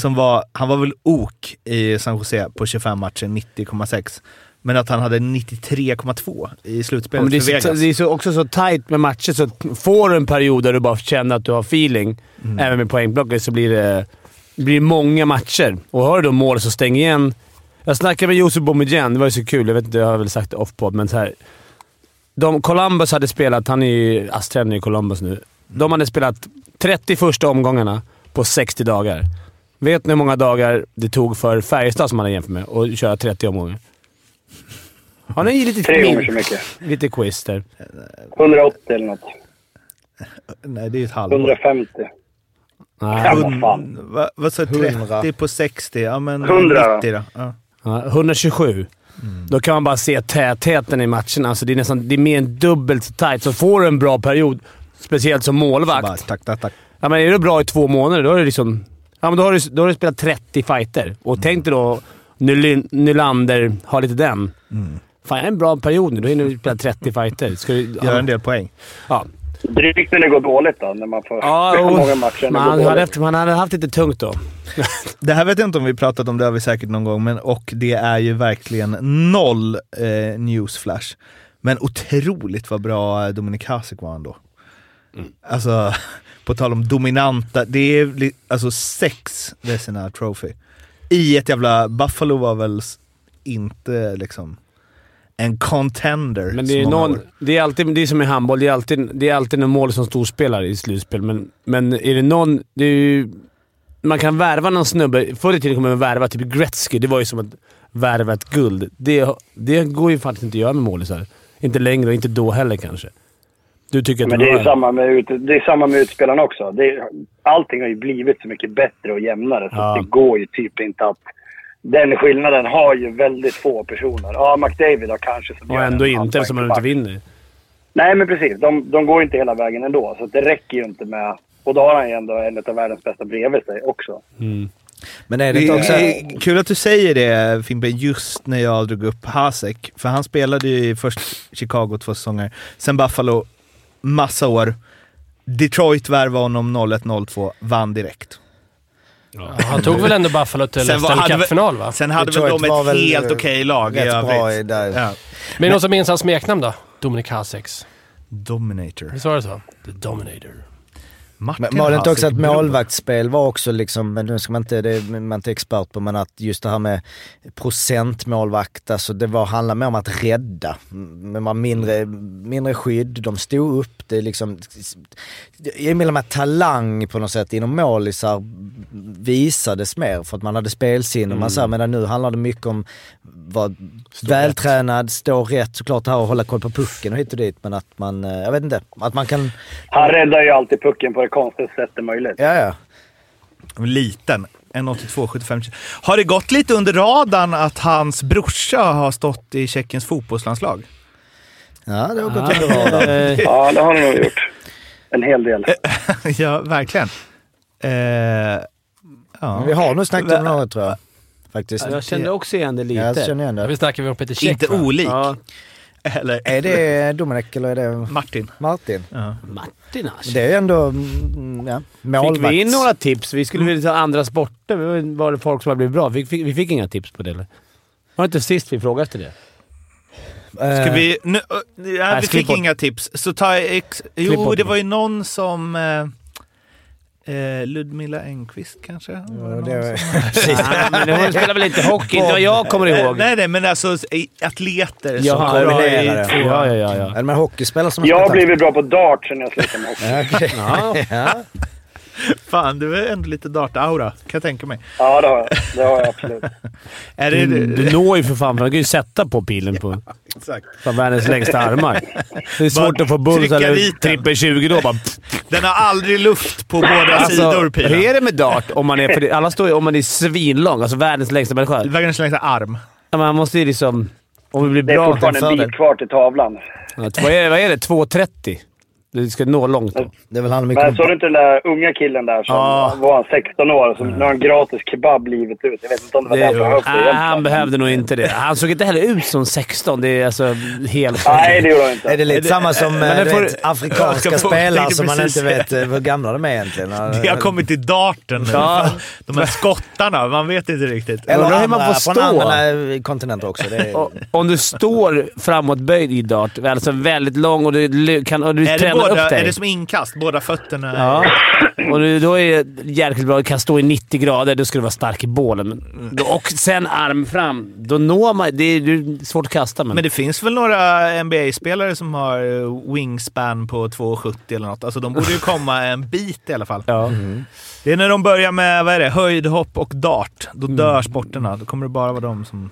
som var, han var väl ok i San Jose på 25 matcher, 90,6. Men att han hade 93,2 i Ja, slutspelet men det, är för så, Vegas. det är så, också så tight med matcher, så får du en period där du bara känner att du har feeling, även med poängblocket, så blir det, blir många matcher. Och har du då mål så stäng igen. Jag snackade med Josef Boumedienne, det var ju så kul. Jag vet inte, jag har väl sagt det off-pod, men så här. De, Columbus hade spelat, han är ju ASS-tränare i Columbus nu. De hade spelat 30 första omgångarna på 60 dagar. Vet ni hur många dagar det tog för Färjestad, som man har jämfört med, att köra 30 omgångar? Har ni lite, Tre gånger så mycket. lite quiz där? 180 eller något. Nej, det är ett halvår. 150. Nej. Ja, vad fan. Va, vad sa du? 100. 30 på 60? Ja, men 100 90 då. Ja. Ja, 127. Då kan man bara se tätheten i matcherna. Alltså det, är nästan, det är mer än dubbelt så tight. Så får du en bra period, speciellt som målvakt. bara, tack, tack, tack. Ja, men är du bra i två månader, då, är det liksom, ja, men då, har, du, då har du spelat 30 fighter. Och tänk dig då Nyl- Nylander har lite den. Fan, jag är en bra period nu. Då hinner du spela 30 fighter. Ska du, Gör en del poäng. Ja. Drygt när det går dåligt då, när man får Ja, och- *laughs* många matcher det han går hade, haft, man hade haft lite tungt då. *laughs* Det här vet jag inte om vi pratat om, det har vi säkert någon gång, men, och det är ju verkligen noll eh, newsflash. Men otroligt vad bra Dominik Hasek var ändå. Alltså, *laughs* på tal om dominanta, det är alltså sex Vezina Trophy. I ett jävla, Buffalo var väl inte liksom en contender. Men det är, någon, det är alltid det är som i handboll. Det är alltid, det är alltid en mål som storspelare i slutspel. Men, men är det någon... Det ju, man kan värva någon snubbe. Förr i tiden kunde man värva typ Gretzky. Det var ju som att värva ett guld. Det, det går ju faktiskt inte att göra med målisar. Inte längre och inte då heller kanske. Du tycker att Men det det är, samma med, ut- det är samma med utspelarna också. Det är, allting har ju blivit så mycket bättre och jämnare så Ja. det går ju typ inte att... Den skillnaden har ju väldigt få personer. Ja, McDavid har kanske... Som Och ändå inte eftersom man inte vinner. Nej, men precis. De, de går inte hela vägen ändå. Så det räcker ju inte med... Och då har han ju ändå en av världens bästa bredvid sig också. Men är det inte också... är kul att du säger det Fimpen, just när jag drog upp Hasek. För han spelade ju i först Chicago två säsonger, sen Buffalo massa år. Detroit värvade honom 01-02, vann direkt. Han tog väl ändå Buffalo till Sen var- Stanley väl- Cup-final va? Sen hade väl Detroit de var ett väl, helt okej lag i bra övrigt. där. Ja. Men någon som minns hans smeknamn då? Dominic Hasex. Dominator. Visst var det så? The Dominator. Martin Men var det inte också att målvaktsspel var också liksom, men nu ska man inte, det är man inte expert på, men att just det här med procentmålvakt, alltså det var, handlar mer om att rädda. Men man mindre, mindre skydd, de stod upp, det är liksom, jag menar med talang på något sätt inom målisar visades mer för att man hade spelsinne. Man sa, medan nu handlar det mycket om vältränad, stå rätt, såklart det här att hålla koll på pucken och hit och dit, men att man, eh, jag vet inte, att man kan, Han räddar ju alltid pucken på det konstigaste sättet möjligt. ja ja. Liten. 1,82, 75 Har det gått lite under radarn att hans brorsa har stått i Tjeckiens fotbollslandslag? Ja, det har gått under radarn. *laughs* Ja, det har han nog gjort. En hel del. *laughs* ja, verkligen. Eh, ja. Vi har nog snackat om något tror jag. Faktiskt. jag kände också igen det lite. Ja, jag känner igen Vi det. snackar vi om Peter Käck Inte va? olik. Ja, Eller Är det Dominik eller är det Martin. Martin? Ja. Martin alltså. Det är ändå, mm, ja, målvakt. Fick vi in några tips? Vi skulle vilja ta andra sporter. Var det folk som har blivit bra? Vi fick, vi fick inga tips på det eller? Var det inte sist vi frågade efter det? Eh, Ska vi... Nu, ja, vi fick inga tips. Så ta ex, Jo, det det. var ju någon som... Eh, Ludmilla Engqvist kanske? Ja, det var, som- precis. *laughs* Nej, men hon spelar väl inte hockey? Inte vad jag kommer ihåg. Nej, nej, men alltså atleter som Jaha, kommer i. Ja, ja, ja. ja. Är det med hockeyspelare som Jag har blivit bra på dart sen jag slutade med hockey. Ja. *laughs* *laughs* Fan, du är ändå lite dart-aura, kan jag tänka mig. Ja, det har jag. Det har jag absolut. *laughs* Är det, Du, du når ju för fan, för man kan ju sätta på pilen på *laughs* Exakt. fan världens längsta armar. Det är svårt Bara att få trycka eller trippel 20 då. Bara, Den har aldrig luft på båda sidor, alltså, hur pilen. är det med dart? Om man är, för det, alla står ju om man är svinlång, alltså världens längsta människa. Världens längsta arm. Ja, Man måste ju liksom... Om vi blir Det är bra... fortfarande en bit kvar till tavlan. Ja, vad, är, vad är det? 2,30? Du ska nå långt då. Det är väl han mycket Men såg du inte den där unga killen där som Ja. var han 16 år? Som nu har han gratis kebab livet ut. Jag vet inte om det var Det, det han behövde nej, han behövde nog inte det. Han såg inte heller ut som 16. Det är alltså helt... Nej, det gjorde han inte. Är det lite samma som Men eh, det du får- vet, afrikanska spelare som man inte vet eh, hur gamla de är egentligen? *laughs* Det har kommit till darten nu. Ja. *laughs* De här skottarna, man vet inte riktigt. Eller hur man andra, får från stå. andra eh, kontinenter också. Det är, Om du står framåtböjd i dart, alltså väldigt lång och du, kan, och du Är tränar båda, upp dig. är det som inkast? Båda fötterna? Ja. Och du, då är det jäkligt bra. Du kan stå i 90 grader. Då ska du vara stark i bålen. Och sen arm fram. Då når man... Det är, det är svårt att kasta, men... Men det finns väl några NBA-spelare som har eh, wingspan på 2,70 eller något. Alltså de borde ju komma en bit i alla fall. ja. Det är när de börjar med vad är det, höjdhopp och dart. Då Mm. dör sporterna. Då kommer det bara vara de som...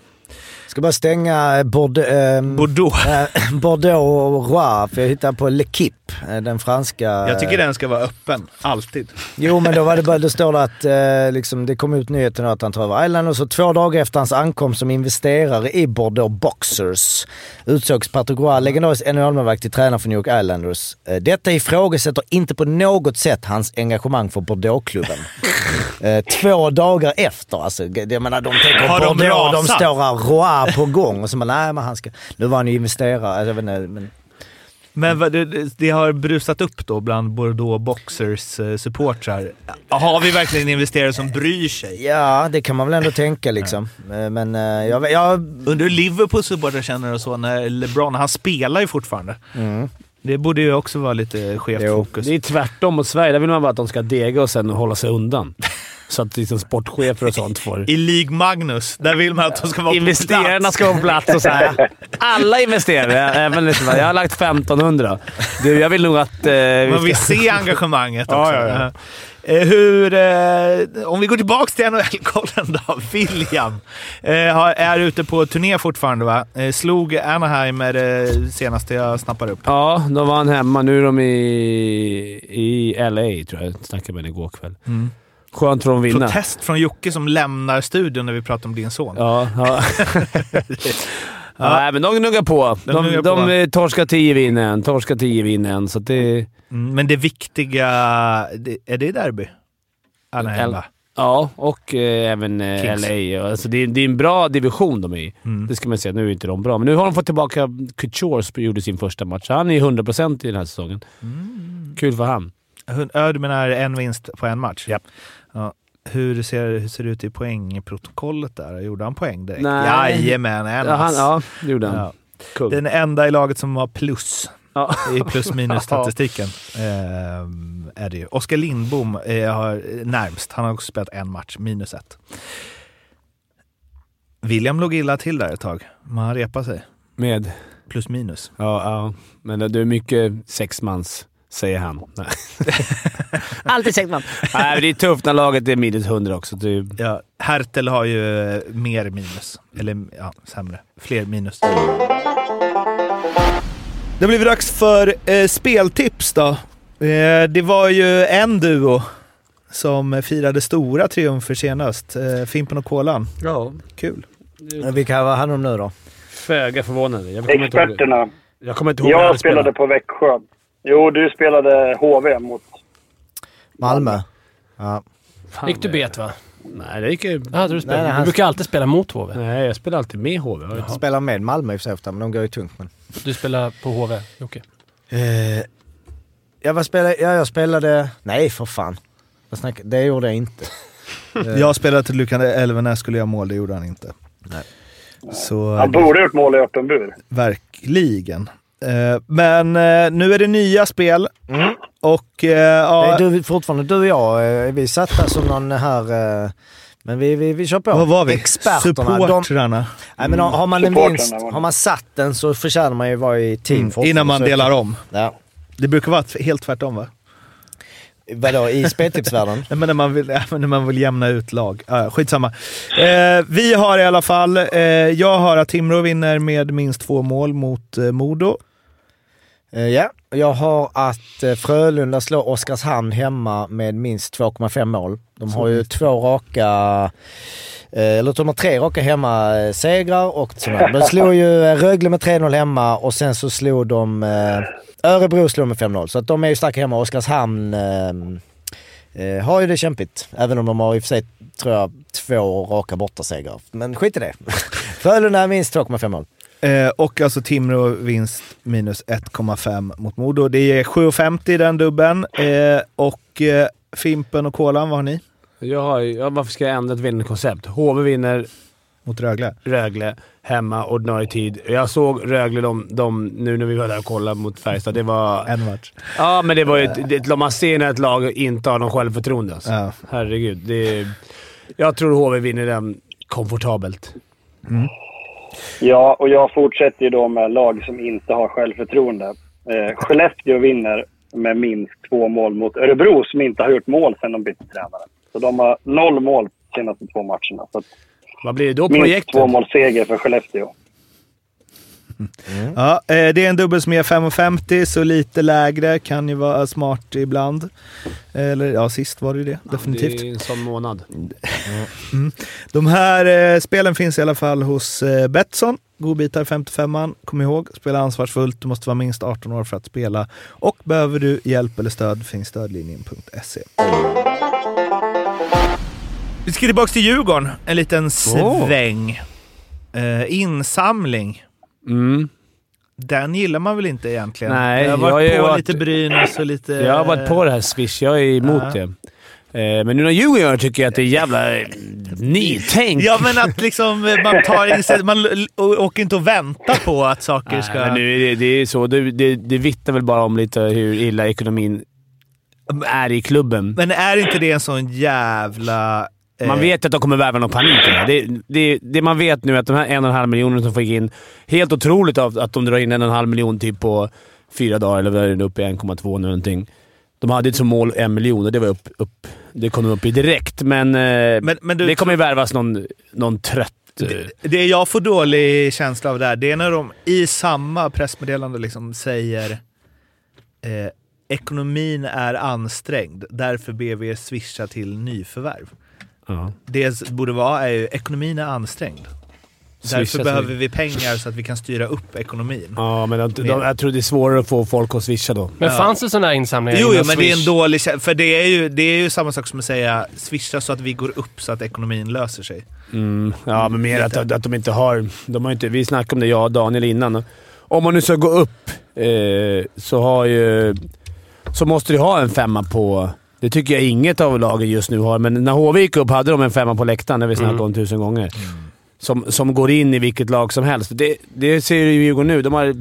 ska bara stänga eh, Bordeaux, eh, Bordeaux. *laughs* eh, Bordeaux och Roy, för jag hittade på L'Equipe, eh, den franska... Jag tycker den ska vara öppen. Alltid. Jo, men då, var det bara, då står det att eh, liksom, det kom ut nyheten att han tar över Island och så två dagar efter hans ankomst som investerare i Bordeaux Boxers utsågs Patrick Roy, legendarisk NHL-målvakt, till tränare för New York Islanders. Detta ifrågasätter inte på något sätt hans engagemang för Bordeaux-klubben. *laughs* två dagar efter, alltså, jag menar de tänker Har de Bordeaux, de rasat? står här Roy på gång och så man, nej men han ska, nu var han ju investerare, alltså, jag vet inte, men Men det, det- har brusat upp då bland Bordeaux Boxers eh, supportrar. Har vi verkligen investerare som bryr sig? ja det kan man väl ändå tänka liksom. Eh, Men eh, jag, jag, Undrar hur Liverpools supportrar känner och så när LeBron, han spelar ju fortfarande. Det borde ju också vara lite skevt fokus. Det är tvärtom mot Sverige. Där vill man bara att de ska dega och sen hålla sig undan. *laughs* Så att liksom sportchefer och sånt får... I League Magnus, där vill man att de ska vara Investerarna på plats. ska vara på plats och så här. Alla investerare. Även liksom, jag har lagt 1500. Du, jag vill nog att... Eh, vi Man vill se engagemanget också. Ja, ja, ja. Eh, Hur, eh, om vi går tillbaka till NHL-kollen då. *laughs* William eh, är ute på turné fortfarande va? Eh, slog Anaheim är det senaste jag snappar upp. Ja, de vann hemma. Nu är de i, i LA, tror jag. Snackade med igår kväll. Mm. Skönt för dem att vinna. Protest från Jocke som lämnar studion när vi pratar om din son. Ja, ja. *laughs* ja. Nej, men de gnuggar på. De De, de, på. eh, torskar 10 vinner en, torskar 10 vinner en. Så att det... Mm, men det viktiga... Det, är det derby? Anaheim L- va? Ja, och eh, även eh. LA. Alltså, det, är, det är en bra division de är i. Mm. Det ska man säga. Nu är inte de bra, men nu har de fått tillbaka Couture som gjorde sin första match. Han är 100% i den här säsongen. Mm. Kul för han. Ja, du menar en vinst på en match? Japp. Ja. Hur ser, hur ser det ut i poängprotokollet där? Gjorde han poäng direkt? Nej. Jajamän, Ja, han, ja, det gjorde han. Ja. Kung. Den enda i laget som har plus Ja. i plus minus *laughs* statistiken ehm, är det ju. Oskar Lindbom eh, har närmst. Han har också spelat en match, minus ett. William låg illa till där ett tag, men han repade sig. Med? Plus minus. Ja, ja. men det är mycket sexmans, säger han. Nej. *laughs* Alltid sexman. *laughs* Nej, men det är tufft när laget är minus 100 också. Det Ja, Hertel har ju eh, mer minus. Eller ja, sämre. Fler minus. Det blivit dags för eh, speltips då. Eh, det var ju en duo som firade stora triumfer senast. Eh, Fimpen och Kolan. Ja. Kul. Vilka var han om nu då? Föga förvånande. Jag kommer inte ihåg- Experterna. Jag kommer inte ihåg Jag spelade på Växjö. Jo, du spelade HV mot... Malmö? Ja. Fan, Gick du bet va? Nej, det gick ju... Du. Nej, nej, han- du brukar alltid spela mot HV. Nej, jag spelar alltid med HV. Jag vet- Spelar med Malmö i och för sig ofta, men de går ju tungt. Men... Du spelar på HV, Jocke. Eh, ja, vad spelade Ja, jag spelade... Nej, för fan. Det gjorde jag inte. *laughs* Jag spelade till Lukan Elvenäs skulle göra mål, det gjorde han inte. Nej. Så, Han borde ha gjort mål i öppen bur. Verkligen. Eh, men eh, nu är det nya spel. Och eh, Det ja, är du, fortfarande du och jag. Vi satt där som någon här... Men vi, vi, vi kör på. vad var vi? Experterna. De, Supportrarna. nej, men har man en vinst, har man satt den så förtjänar man ju vara i team. Mm, innan man delar om. Ja. Det brukar vara helt tvärtom va? Vadå, i speltipsvärlden? *laughs* Nej, men när, man vill, ja, när man vill jämna ut lag. Ja, skitsamma. Eh, vi har i alla fall, eh, jag har att Timrå vinner med minst två mål mot eh, Modo. Eh, Ja, jag har att eh, Frölunda slår Oskarshamn hemma med minst 2,5 mål. De har ju två raka, eh, eller de har tre raka hemma segrar och sådär. De slog ju Rögle med 3-0 hemma och sen så slog de Örebro slog med 5-0. Så att de är ju starka hemma. Oskarshamn har ju det kämpigt. Även om de har i och för sig, tror jag, två raka bortasegrar. Men skit i det. *laughs* Frölunda minst 2,5 mål. Eh, och alltså Timrå vinst minus 1,5 mot Modo. Det är 7,50 i den dubben. Eh, och eh, Fimpen och Kolan, vad har ni? Jag har, ju- ja, varför ska jag ändra ett vinnande koncept? HV vinner Mot Rögle? Rögle hemma ordinarie tid. Jag såg Rögle de, de, nu när vi var där och kollade mot Färjestad. Det var... En match. Ja, men det var ju ett, det, man ser när ett lag inte har någon självförtroende. Alltså. Ja. Herregud. Det, jag tror HV vinner den komfortabelt. Ja, och jag fortsätter ju då med lag som inte har självförtroende. Eh, Skellefteå vinner med minst två mål mot Örebro som inte har gjort mål sedan de bytte tränare. Så de har noll mål de senaste två matcherna. Så Vad blir det då? minst Projektet? två mål seger för Skellefteå. Ja, eh, det är en dubbel som är 5,50 så lite lägre kan ju vara smart ibland. Eller ja, sist var det ju det. Definitivt. Det är en sån månad. *laughs* De här eh, spelen finns i alla fall hos eh, Betsson. Godbitar 55an. Kom ihåg, spela ansvarsfullt. Du måste vara minst 18 år för att spela. Och behöver du hjälp eller stöd finns stödlinjen.se. Vi ska tillbaka till Djurgården. En liten sväng. Eh, insamling. Mm. Den gillar man väl inte egentligen? Nej, jag har jag varit ju på varit- lite Brynäs och lite... Jag har varit på det här Swish. Jag är emot Ja. det. Eh, Men nu när Djurgården gör tycker jag att det är jävla eh, nytänk. Ja, men att liksom eh, man tar initiativ. Man åker inte och väntar på att saker ska... Nej, men nu det, det är så. Det, det, det vittnar väl bara om lite hur illa ekonomin är i klubben. Men är inte det en sån jävla... eh, Man vet ju att de kommer värva någon panik det. det, det. Det man vet nu är att de här en och en halv miljoner som fick in, helt otroligt att de drar in en och en halv miljon typ på fyra dagar, eller vad är det uppe i 1,2 nu någonting. De hade ett som mål en miljon och det var upp, upp, det kom de upp i direkt, men, eh, Men- men du- det kommer ju värvas någon, någon trött... eh, Det jag får dålig känsla av där, det är när de i samma pressmeddelande liksom säger eh, ekonomin är ansträngd, därför ber vi er swisha till nyförvärv. Ja. Det borde vara är ju ekonomin är ansträngd. Swisha Därför behöver vi pengar så att vi kan styra upp ekonomin. Ja, men de, jag tror det är svårare att få folk att swisha då. Men Ja. fanns det sådana här insamlingar Jo, jo, men det är en dålig För det är, ju, det är ju samma sak som att säga swisha så att vi går upp så att ekonomin löser sig. Mm, ja, men mer att, att de inte har... De har inte, vi snackade om det, jag och Daniel, innan. Om man nu ska gå upp eh, så har ju... Så måste du ha en femma på... Det tycker jag inget av lagen just nu har, men när HV gick upp hade de en femma på läktaren, det har vi snackat Mm. om tusen gånger. Som, som går in i vilket lag som helst. Det, det ser ju Djurgården nu. De har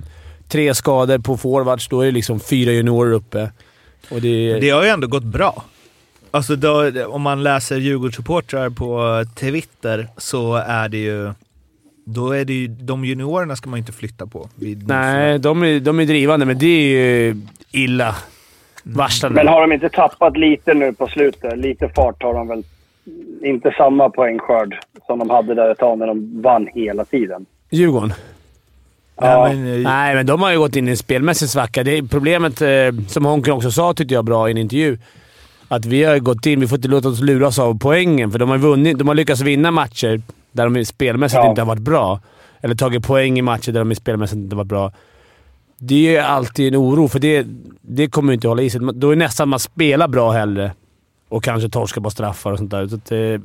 tre skador på forwards. Då är det liksom fyra juniorer uppe. Och det, Det har ju ändå gått bra. Alltså då, om man läser Djurgårdssupportrar på Twitter så är det ju... Då är det ju... De juniorerna ska man inte flytta på. Nej, de är, de är drivande, men det är ju illa varslande. Men har de inte tappat lite nu på slutet? Lite fart har de väl. Inte samma poängskörd som de hade där ett tag när de vann hela tiden. Djurgården? Ja. Nej, men, Nej, men de har ju gått in i en spelmässig svacka. Det är problemet, eh, som Honken också sa tyckte jag bra i en intervju, att vi har gått in. Vi får inte låta oss luras av poängen, för de har, vunnit, de har lyckats vinna matcher där de spelmässigt Ja. inte har varit bra. Eller tagit poäng i matcher där de spelmässigt inte har varit bra. Det är alltid en oro, för det, det kommer inte hålla i sig. Då är det nästan man spelar bra hellre och kanske torskar på straffar och sånt där. Så att, eh,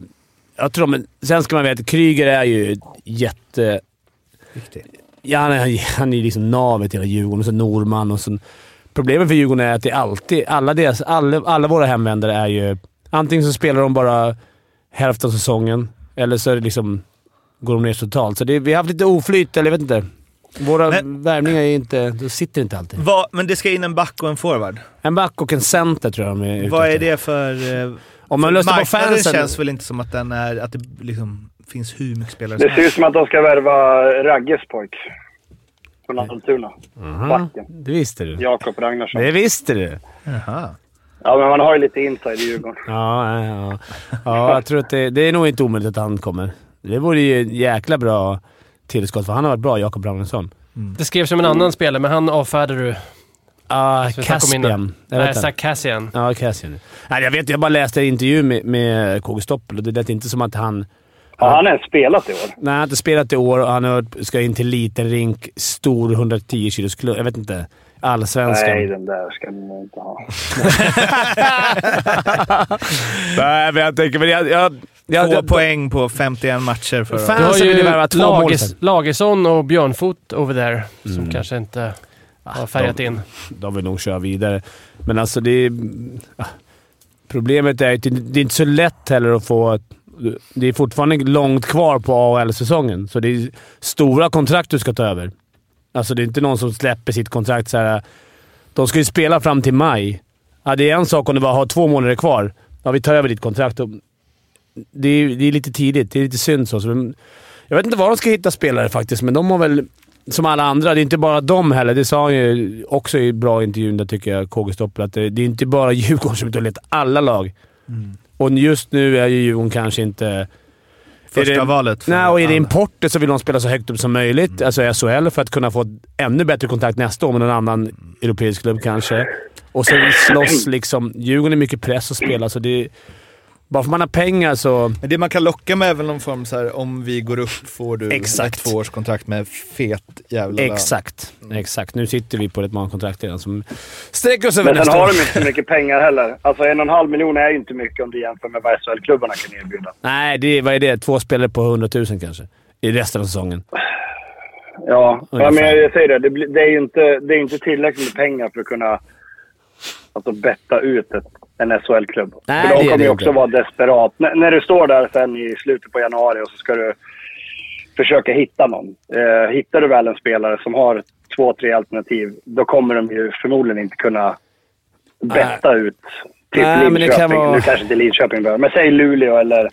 jag tror, men sen ska man veta att Kryger är ju jätte... Riktigt. Ja, han är, han är liksom navet i hela Djurgården. Och så Norman och så... Problemet för Djurgården är att det alltid... Alla, deras, alla, alla våra hemvändare är ju... Antingen så spelar de bara hälften av säsongen, eller så är det liksom, går de ner totalt. Så det, vi har haft lite oflyt, eller jag vet inte. Våra Men- värvningar är inte... De sitter inte alltid. Vad- men det ska in en back och en forward. En back och en center tror jag de är ute Vad är det för... eh, Om man för löser på fansen... känns väl inte som att den är... Att det liksom finns hur mycket spelare Det som ser ut som att de ska värva Ragges pojk. Från Almtuna. Backen. Det visste du. Jakob Ragnarsson. Det visste du. Jaha. Ja, men man har ju lite inside i Djurgården. Ja, ja, ja. ja jag tror att det, det är nog inte omöjligt att han kommer. Det vore ju jäkla bra tillskott, för han har varit bra, Jakob Ragnarsson. Det skrevs om en annan spelare, men han avfärdade du. Ah. Caspian. Jag Nej. Zach Cassian. Ja, Cassian. Nej, jag vet, jag bara läste en intervju med, med KG Stoppel och det lät inte som att han... Har han ens spelat i år? Nej, han har inte spelat i år och han har, ska in till liten rink, stor 110 kilos klubb. Jag vet inte. Allsvenskan. Nej, den där ska man inte ha. *laughs* Nej, men jag tänker... Men jag, jag, jag, Två poäng på 51 matcher förra. Du har Fansen vill ju värva två Lagers, målisen. Lagersson och Björnfot over there, som Mm. kanske inte har färgat de- in. De vill nog köra vidare. Men alltså det är... ah, Problemet är att det, det är inte så lätt heller att få... Det är fortfarande långt kvar på AHL-säsongen, så det är stora kontrakt du ska ta över. Alltså det är inte någon som släpper sitt kontrakt så här. De ska ju spela fram till maj. Ja, det är en sak om du bara har två månader kvar. Ja, vi tar över ditt kontrakt. Det är, det är lite tidigt. Det är lite synd så. så jag vet inte var de ska hitta spelare faktiskt, men de har väl, som alla andra, det är inte bara de heller. Det sa han ju också i bra intervjun där, tycker jag, KG Stoppel, att det, är inte bara *laughs* Djurgården som har letat alla lag. Och just nu är ju Djurgården kanske inte... Första är det, valet Nej, och är det importer så vill de spela så högt upp som möjligt, alltså i SHL, för att kunna få ännu bättre kontakt nästa år med någon annan europeisk klubb kanske. Och sen slåss liksom... Djurgården är mycket press att spela, så det... Bara för man har pengar så... Men det man kan locka med är väl någon form så här, om vi går upp får du Exakt. ett tvåårskontrakt med fet jävla lön. Exakt. Exakt. Nu sitter vi på ett mankontrakt redan som sträcker oss över Men sen har de inte så mycket pengar heller. Alltså en och en halv miljon är ju inte mycket om du jämför med vad SHL-klubbarna kan erbjuda. Nej, det är, vad är det? Två spelare på 100 000 kanske? I resten av säsongen. Ja, ja men jag säger det. Det, blir- det är ju inte, det är inte tillräckligt med pengar för att kunna alltså, betta ut ett, en SHL-klubb. Nej, För de kommer ju också vara desperat. N- när du står där sen i slutet på januari och så ska du försöka hitta någon. Eh, hittar du väl en spelare som har två, tre alternativ, då kommer de ju förmodligen inte kunna betta ut Nej, men det Linköping. kan vara- Nu kanske inte Linköping behöver, men säg Luleå eller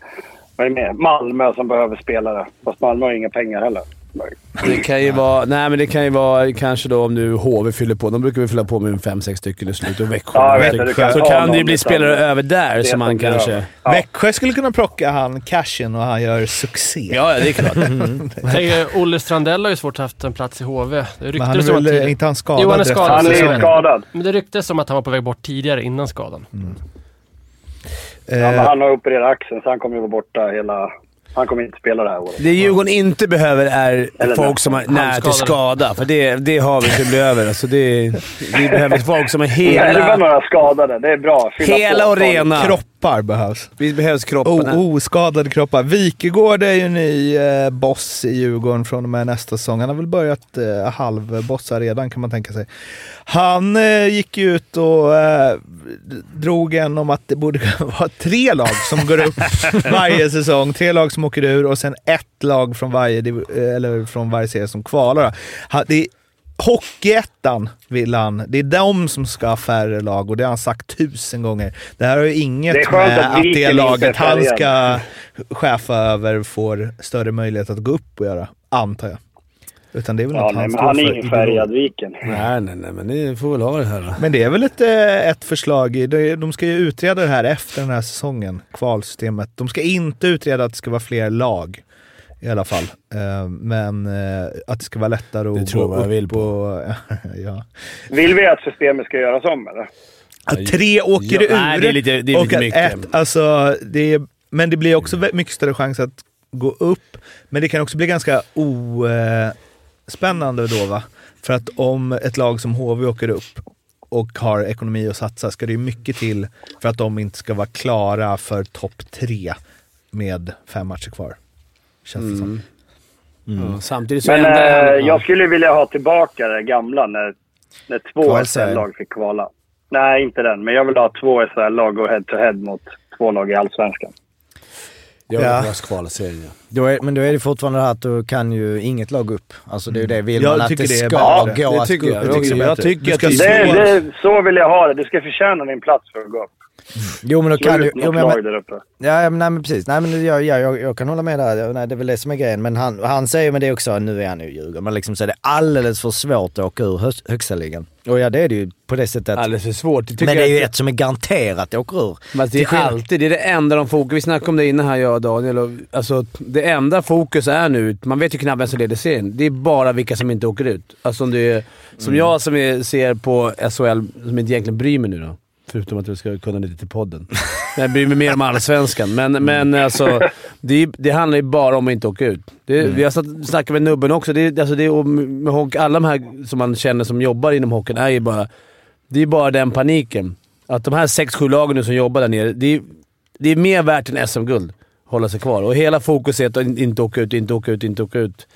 vad är det mer? Malmö som behöver spelare. Fast Malmö har inga pengar heller. Det kan ju vara... Nej, men det kan ju vara kanske då om nu HV fyller på. De brukar väl fylla på med fem, sex stycken i slutet. Och Växjö. Ja, vet det. Du kan så kan det ju bli spelare över där som man som kanske... Ja. Växjö skulle kunna plocka han Cashin och han gör succé. Ja, det är klart. *laughs* Tänk, eh, Olle Strandell har ju svårt att haft en plats i HV. Det Men han är ryktades att... väl tidigare- inte han skadad? Jo, han är skadad. Han är skadad. Men det ryktes om att han var på väg bort tidigare, innan skadan. Ja, men Eh, han har opererat axeln så han kommer ju vara borta hela... Han kommer inte spela det här året. Det Djurgården inte behöver är Eller folk nej. som är nära till skada. För det, det har vi inte bli över. Alltså det, vi behöver folk som är Nej, det var hela, några skadade. Det är bra. Fylla hela på. och rena. kroppar behövs. Vi behövs kropparna. O- oskadade kroppar. Wikegård är ju ny eh, boss i Djurgården från och med nästa säsong. Han har väl börjat eh, halvbossa redan kan man tänka sig. Han eh, gick ut och eh, drog en om att det borde *laughs* vara tre lag som går upp *laughs* varje säsong. Tre lag som åker ur och sen ett lag från varje, eh, eller från varje serie som kvalar. det är Hockeyettan vill han. Det är de som ska ha färre lag och det har han sagt tusen gånger. Det här har ju inget Det med att att det laget han ska chefa över får större möjlighet att gå upp och göra, antar jag. Utan det är väl Ja, något nej, han han är för ingen färgad Viken. Nej, nej, nej, men det får väl ha det här då. Men det är väl ett, eh, ett förslag. De ska ju utreda det här efter den här säsongen, kvalsystemet. De ska inte utreda att det ska vara fler lag i alla fall. Eh, Men eh, att det ska vara lättare att Det tror jag gå jag vill upp och... *laughs* ja. Vill vi att systemet ska göras om eller? Att tre åker Ja, ur nej, det är lite- det är och att mycket. Ett, alltså, det är, men det blir också mycket större chans att gå upp. Men det kan också bli ganska ospännande då va? För att om ett lag som HV åker upp och har ekonomi att satsa ska det ju mycket till för att de inte ska vara klara för topp tre med fem matcher kvar. Känns det som. Ja, samtidigt så Men ändrar eh, han- ja. jag skulle vilja ha tillbaka det gamla när, när två. SHL-lag fick kvala. Nej, inte den. Men jag vill ha två SHL-lag och head-to-head mot två lag i Allsvenskan. Det har Ja. ja. kvalserien, ja. Då är, men då är det fortfarande det här att då kan ju inget lag upp. Alltså det är ju det. Vill Jag man att tycker det det är ska gå Det att gå jag. upp. Jag är jag bättre. tycker Du att är det, så vill jag ha det. Du ska förtjäna din plats för att gå upp. Jo men då kan ju... Jo, men, uppe. Ja, men, nej, men precis. Nej, men jag, jag, jag, jag kan hålla med där. Nej, det är väl det som är grejen. Men han, han säger med det också, nu är han ju Djurgården, men liksom så är det alldeles för svårt att åka ur höst, högsta ligan. Och ja, det är det ju på det sättet. Alldeles för svårt. Det men det är ju ett som är garanterat åker ur. Men det Till är skillnad- alltid, det är det enda de fokuserar Vi snackade om det innan här, jag och Daniel. Och, alltså, det enda fokus är nu, man vet ju knappt vem som leder serien. Det är bara vilka som inte åker ut. Alltså om det är, som jag som är, ser på SHL, som inte egentligen bryr mig nu då. Förutom att vi ska kunna lite till podden. *laughs* Jag bryr mig mer om Allsvenskan. Men, men alltså, det, det handlar ju bara om att inte åka ut. Det, Vi har satt- snackat med nubben också. Det, alltså det, och med hockey, alla de här som man känner som jobbar inom hockeyn är ju bara... Det är bara den paniken. Att de här sex, sju lagen nu som jobbar där nere, det är, det är mer värt än SM-guld. Hålla sig kvar. Och hela fokus är att inte åka ut, inte åka ut, inte åka ut.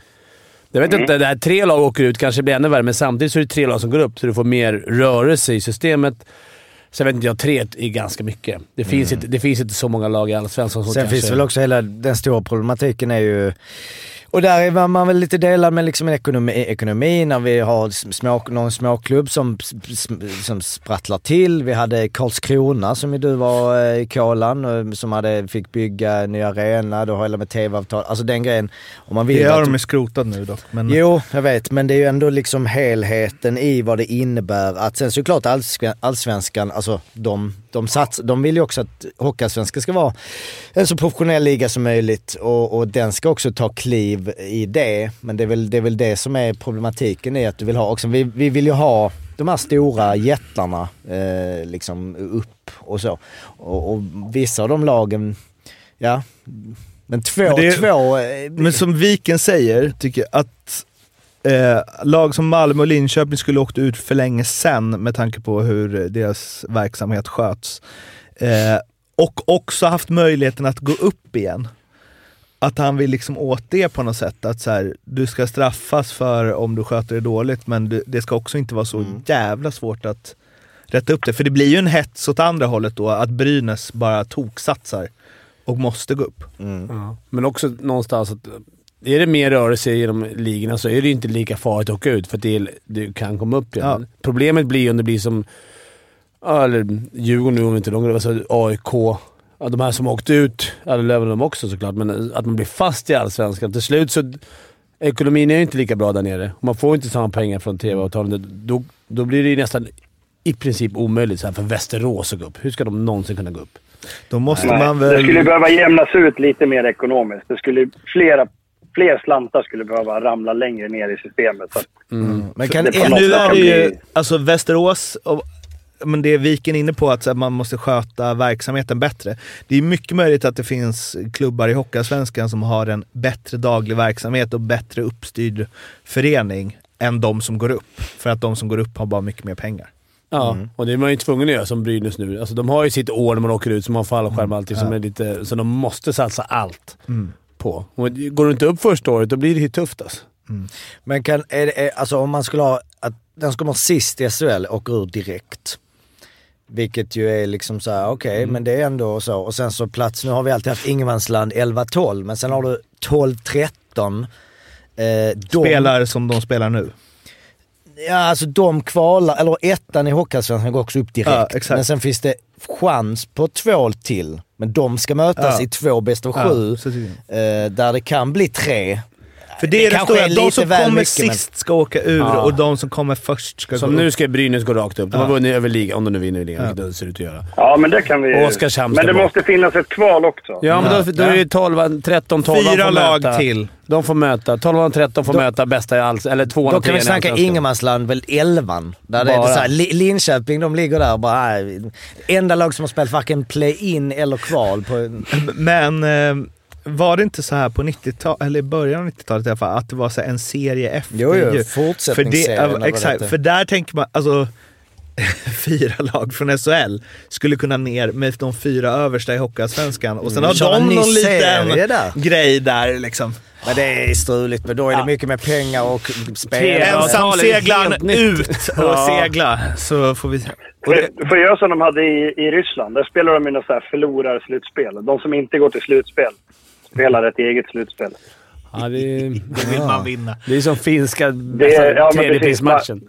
Jag vet inte, det här tre lag åker ut kanske blir ännu värre, men samtidigt så är det tre lag som går upp, så du får mer rörelse i systemet. Sen vet inte jag, tre är ganska mycket. Det finns, inte, det finns inte så många lag i Allsvenskan som Sen kanske... finns väl också hela den stora problematiken är ju och där är man väl lite delad med liksom ekonomi, ekonomi när vi har små, någon småklubb som, som sprattlar till. Vi hade Karlskrona som ju du var eh, i Kolan eh, som hade, fick bygga en ny arena, då har hela med tv-avtal. Alltså den grejen. Om man vill Det har att- de ju skrotat nu dock. Men Jo, jag vet. Men det är ju ändå liksom helheten i vad det innebär. Att sen såklart allsven- allsvenskan, alltså de, de, sats, de vill ju också att Hockeyallsvenskan ska vara en så professionell liga som möjligt och, och den ska också ta kliv i det. Men det är väl det, är väl det som är problematiken i att du vill ha också, vi, vi vill ju ha de här stora jättarna eh, liksom upp och så. Och, och vissa av de lagen, ja, men två, Men det- två... eh, Men som Viken säger, tycker jag att eh, lag som Malmö och Linköping skulle åkt ut för länge sedan med tanke på hur deras verksamhet sköts. Eh, och också haft möjligheten att gå upp igen. Att han vill liksom åt det på något sätt. Att så här, du ska straffas för om du sköter det dåligt men du, det ska också inte vara så jävla svårt att rätta upp det. För det blir ju en hets åt andra hållet då, att Brynäs bara toksatsar och måste gå upp. Ja. Men också någonstans att är det mer rörelse genom ligorna så är det ju inte lika farligt att åka ut för att det är, du kan komma upp igen. Ja. Problemet blir ju om det blir som eller Djurgården nu om inte de alltså AIK. Ja, de här som åkte ut, det lever de också såklart, men att man blir fast i Allsvenskan. Till slut så... Ekonomin är ju inte lika bra där nere. Man får inte samma pengar från TV-avtalen. Då, då blir det ju nästan i princip omöjligt så här för Västerås att gå upp. Hur ska de någonsin kunna gå upp? Då måste Nej, man Det väl... skulle behöva jämnas ut lite mer ekonomiskt. Det skulle, flera, fler slantar skulle behöva ramla längre ner i systemet. Så att Men kan det Nu är det ju, bli- alltså Västerås, och, men det är Viken inne på, att så här, man måste sköta verksamheten bättre. Det är mycket möjligt att det finns klubbar i Hockeyallsvenskan som har en bättre daglig verksamhet och bättre uppstyrd förening än de som går upp. För att de som går upp har bara mycket mer pengar. Ja, och det är man ju tvungen att göra som Brynäs nu. Alltså, de har ju sitt år när man åker ut, som har fallskärm och allting, som är lite, så de måste satsa allt på. Och går du inte upp första året, då blir det ju tufft alltså. men kan, är det, är, alltså om man skulle ha att den som kommer sist i SHL åker ur direkt. Vilket ju är liksom så här, okej, Mm. men det är ändå så. Och sen så plats, nu har vi alltid haft ingenmansland 11-12, men sen har du 12-13. Eh, Spelar som de spelar nu. Ja, alltså de kvalar, eller ettan i Hockeyallsvenskan går också upp direkt. Ja. Men sen finns det chans på två till. Men de ska mötas Ja. i två bäst av Ja, sju. jag. eh, där det kan bli tre. För det är det, stora, är de som kommer mycket, men- sist ska åka ur Ja. och de som kommer först ska Som gå nu upp. ska Brynäs gå rakt upp. De har Ja. vunnit över ligan, om de nu vinner ligan, vilket det ser ut att göra. Ja, men det kan vi ju. Oskarshamn Men det måste finnas ett kval också. Ja, men då, då är det 12, 13, 12 Fyra lag möta. till. De får möta. 12 och 13 får Då- möta bästa i alls eller tvåan Då och kan vi snacka ingenmansland, väl elvan. Där det är Bara. det så här, Li- Linköping, de ligger där och bara... Nej, enda lag som har spelat varken play-in eller kval på... Men eh, var det inte så här på 90-talet, eller i början av 90-talet i alla fall, att det var så en serie efter Jo, jo, ju? Fortsättningsserien exakt, för där tänker man, alltså *laughs* fyra lag från SHL skulle kunna ner med de fyra översta i Hockeyallsvenskan och sen Mm. har de någon liten där. grej där liksom. Men det är struligt, men då är det mycket med pengar och spel. Ja, Ensam talet är seglar helt nytt. ut och Ja. segla så får vi se. För, för göra som de hade i, i Ryssland. Där spelar de i något förlorarslutspel. De som inte går till slutspel spelar ett eget slutspel. Ja, det, *laughs* vill man vinna. det är som finska Det är- ja, tredjeprismatchen.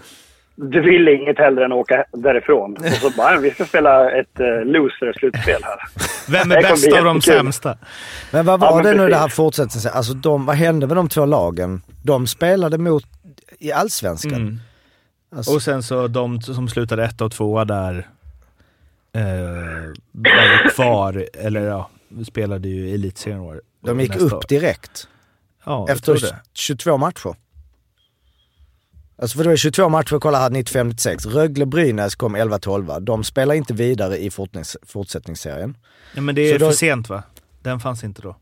Du vill inget hellre än att åka därifrån. Och så bara, vi ska spela ett uh, loser-slutspel här. *laughs* Vem är bäst av de sämsta? Men vad Ja, var men det nu precis. det här fortsättningen? Alltså de, vad hände med de två lagen? De spelade mot i Allsvenskan. Mm. Alltså, Och sen så de som slutade ett och tvåa där eh, var kvar, eller ja, spelade ju elitserien år. de gick upp år. direkt Ja, efter tror det. 22 matcher. Alltså för det var 22 matcher, kolla här 95-96. Rögle-Brynäs kom 11-12. De spelar inte vidare i fortsättningsserien. Ja, men det är Så då- för sent va? Den fanns inte då.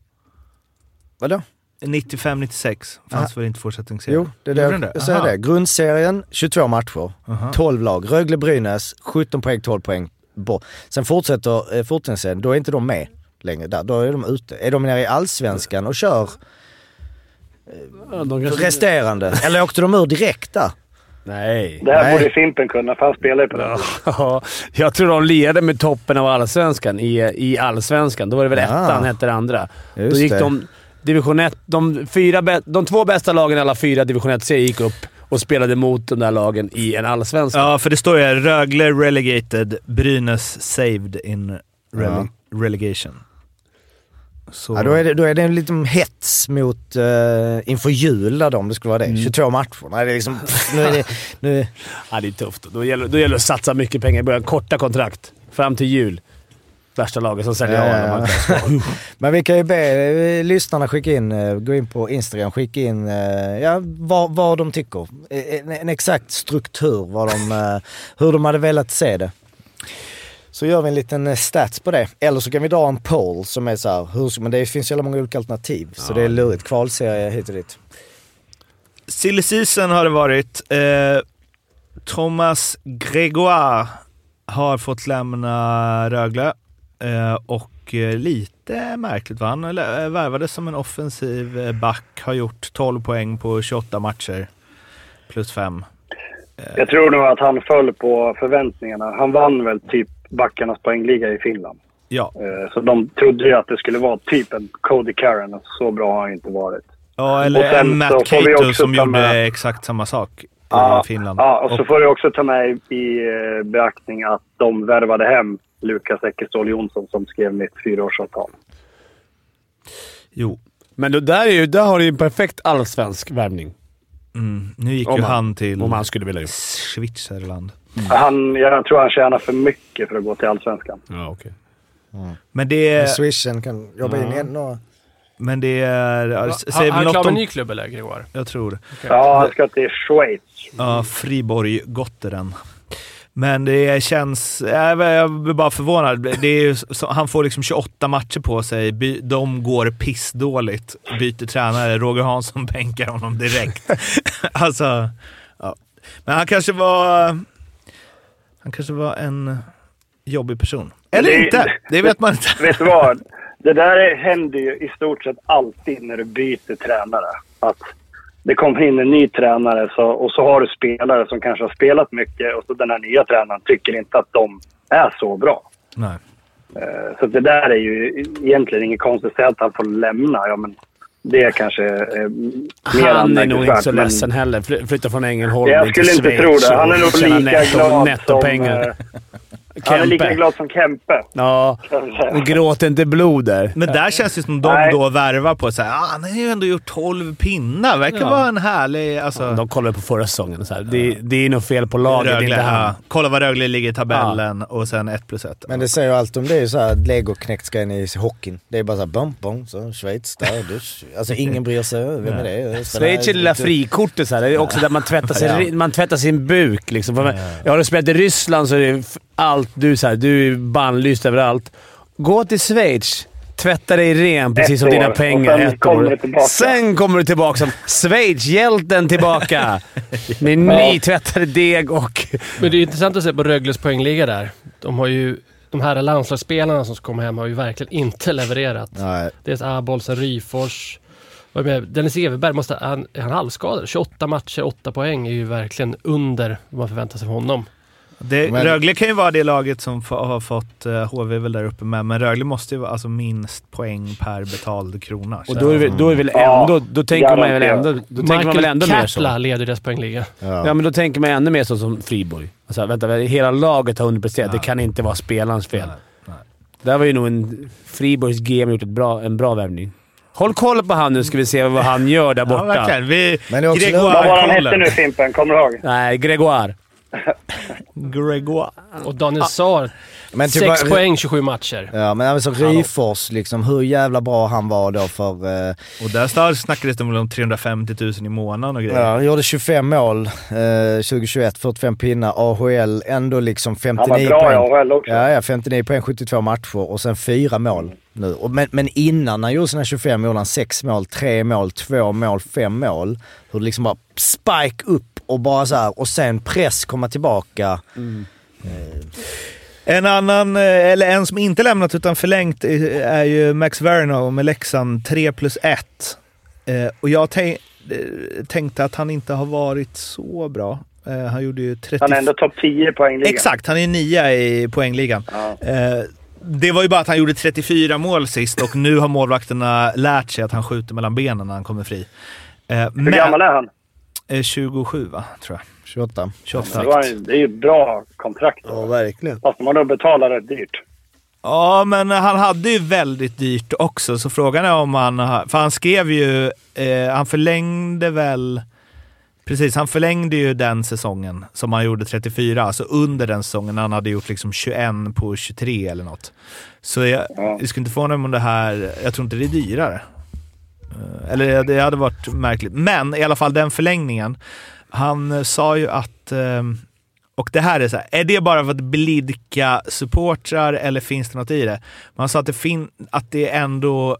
Vadå? 95-96 fanns väl inte fortsättningsserien? Jo, det är det jag, säger Aha. det. Grundserien 22 matcher, Aha. 12 lag. Rögle-Brynäs 17 poäng, 12 poäng. bort. Sen fortsätter eh, fortsättningsserien, då är inte de med längre där. Då är de ute. Är de nere i allsvenskan och kör Ja, de kanske- resterande? Eller åkte de ur direkt där? Nej. Det här Nej. borde Fimpen kunna, för han spelar ju på den. Ja, jag tror de lirade med toppen av allsvenskan i, i allsvenskan. Då var det väl Ja. ettan hette det andra. Just Då gick det. de division 1, de, fyra, de två bästa lagen i alla fyra division 1 C gick upp och spelade mot de där lagen i en allsvenska. Ja, för det står ju Rögle relegated, Brynäs saved in rele- relegation. Så, Ja, då, är det, då är det en liten hets mot uh, inför jul då, om det skulle vara det. 22 matcher. Nej, det är liksom, *laughs* nu är det, nu, Ja, det är tufft. Då gäller, då gäller det att satsa mycket pengar i början. Korta kontrakt. Fram till jul. Värsta laget som säljer Ja, av ja. *laughs* Men vi kan ju be eh, lyssnarna skicka in, eh, gå in på Instagram, skicka in ja, vad, vad de tycker. En, en exakt struktur, vad de, hur de hade velat se det. Så gör vi en liten eh, stats på det. Eller så kan vi dra en poll som är så här, hur, men det finns ju alla många olika alternativ. Så det är lurigt. Kvalserie hit och dit. Silly season har det varit. Eh, Thomas Gregoire har fått lämna Rögle eh, och eh, lite märkligt va? Han eh, värvades som en offensiv back, har gjort 12 poäng på 28 matcher. Plus 5. Jag tror nog att han föll på förväntningarna. Han vann väl typ backarnas poängliga i Finland. Ja. Eh, Så de trodde ju att det skulle vara typ en Cody Karen. och Så bra har han inte varit. ja, eller Och sen Matt Cato också som ta gjorde med- exakt samma sak. Ja, Finland. Ja, och så får du också ta med i, i eh, beaktning att de värvade hem Lukas Eckeståhl Jonsson som skrev mitt fyraårsavtal. Jo. Men då, där, är ju, där har du ju en perfekt allsvensk värvning. Mm. Nu gick Om ju han- han till om han skulle vilja gjort. Schweizerland. Han, jag tror han tjänar för mycket för att gå till Allsvenskan. Ja, okej. Men det Men är... Swishen kan jobba in igen några... Men det är... ja, säger han är klar med ny klubb eller Gregoire? Jag tror det. Ja, han ska till Schweiz. Ja, Friborg Gotteren. Men det känns... Jag jag blir bara förvånad. Det är ju han får liksom 28 matcher på sig. By, de går pissdåligt. Byter tränare. Roger Hansson *laughs* bänkar honom direkt. *laughs* alltså... Ja. Men han kanske var... Han kanske var en jobbig person. Eller Det- inte! Det vet man inte. *laughs* Vet du vad? Det där är- händer ju i stort sett alltid när du byter tränare. Att det kommer in en ny tränare så, och så har du spelare som kanske har spelat mycket och så den här nya tränaren tycker inte att de är så bra. Nej. Eh, Så det där är ju egentligen inget konstigt. Säg att han får lämna. Ja, men det är kanske är mer Han är nog inte så ledsen heller. Fly- Flytta från Ängelholm Jag till skulle inte Schweiz tro det. Han är nog lika netto, glad som... eh, Han är lika Kempe. glad som Kempe. Ja, och gråter inte blod där. Men där känns det som de Nej. då värvar på så här, ah, han har ju ändå gjort 12 pinnar. Verkar Ja. vara en härlig... Alltså, De kollar på förra säsongen. Så här. Det, det är nog fel på laget, Rögle, inte han. ja. Kolla vad Rögle ligger i tabellen och sen 1 plus 1. Men det säger ju allt om det är legoknäckt ska in i hockeyn. Det är bara såhär bom, bom, så Schweiz där. dusch. Alltså ingen bryr sig. Vem är det? Schweiz är det lilla frikortet. Så här. Det är också där man tvättar, sig, man tvättar sin buk. Liksom. Jag har spelat i Ryssland så är det allt du, så här, du är bannlyst överallt. Gå till Schweiz. Tvätta dig ren precis Ett som dina år, pengar. sen Ett kommer år. du tillbaka. Sen kommer du tillbaka som Schweiz-hjälten tillbaka. *laughs* Med nytvättade deg och... Men det är intressant att se på Rögles poängliga där. De har ju... De här landslagsspelarna som ska komma hem har ju verkligen inte levererat. Nej. Dels Abolsen, Ryfors. Dennis Everberg, måste, han, är han halvskadad? 28 matcher, 8 poäng är ju verkligen under vad man förväntar sig av honom. Det, Men- Rögle kan ju vara det laget som har fått uh, HV väl där uppe med, men Rögle måste ju vara alltså, minst poäng per betald krona. Och då är, det, väl- då är det väl Ja, ändå... Då tänker man väl ändå... Då tänker man väl Michael ändå mer så. Kapla leder deras poängliga. Ja, men då tänker man ännu mer så som Friborg. Alltså, vänta, hela laget har underpresterat. Det kan inte vara spelarens fel. Där var ju nog en... Friborgs GM gjort ett bra, en bra värvning. Håll koll på han nu ska vi se vad han gör där Ja, borta. verkligen. Vi, Men det är också Gregoire Vad var han hette nu Fimpen? Kommer du ihåg? Nej, Gregoire. Gregoire. Och Daniel Saar, Men typ 6 bara- poäng, 27 matcher. Ja men alltså Ryfors liksom, hur jävla bra han var då för... Eh, Och där snackades det väl om 350 000 i månaden och grejer. ja, han gjorde 25 mål eh, 2021, 45 pinnar, AHL ändå liksom 59 Han var bra i poäng. AHL också. Ja, ja, 59 poäng, 72 matcher och sen fyra mål nu. Och men, men innan han gjorde sina 25 mål, han 6 mål, 3 mål, 2 mål, 5 mål. Hur det liksom bara spike upp och bara så här, och sen press komma tillbaka. En annan, eh, eller en som inte lämnat utan förlängt eh, är ju Max Verno med Leksand 3 plus 1. Eh, och jag tänk, tänkte att han inte har varit så bra. Han gjorde ju 30... Han är ändå topp 10 poängligan. Exakt, han är nia i poängligan. Ja. Det var ju bara att han gjorde 34 mål sist och nu har målvakterna lärt sig att han skjuter mellan benen när han kommer fri. Hur gammal är han? Eh, 27 va, tror jag. 28. 28. Det, var, det är ju bra kontrakt. Ja, verkligen. Fast man då betalar rätt dyrt. Ja, men han hade ju väldigt dyrt också, så frågan är om han. För han skrev ju... Eh, han förlängde väl... Precis, han förlängde ju den säsongen som han gjorde 34, alltså under den säsongen. Han hade gjort liksom 21 på 23 eller något. Så jag, Ja. jag skulle inte förvåna mig om det här... Jag tror inte det är dyrare. Eh, eller det hade varit märkligt. Men i alla fall den förlängningen. Han eh, sa ju att... Eh, och det här är så här, är det bara för att blidka supportrar eller finns det något i det? Man sa att det, fin- att det ändå,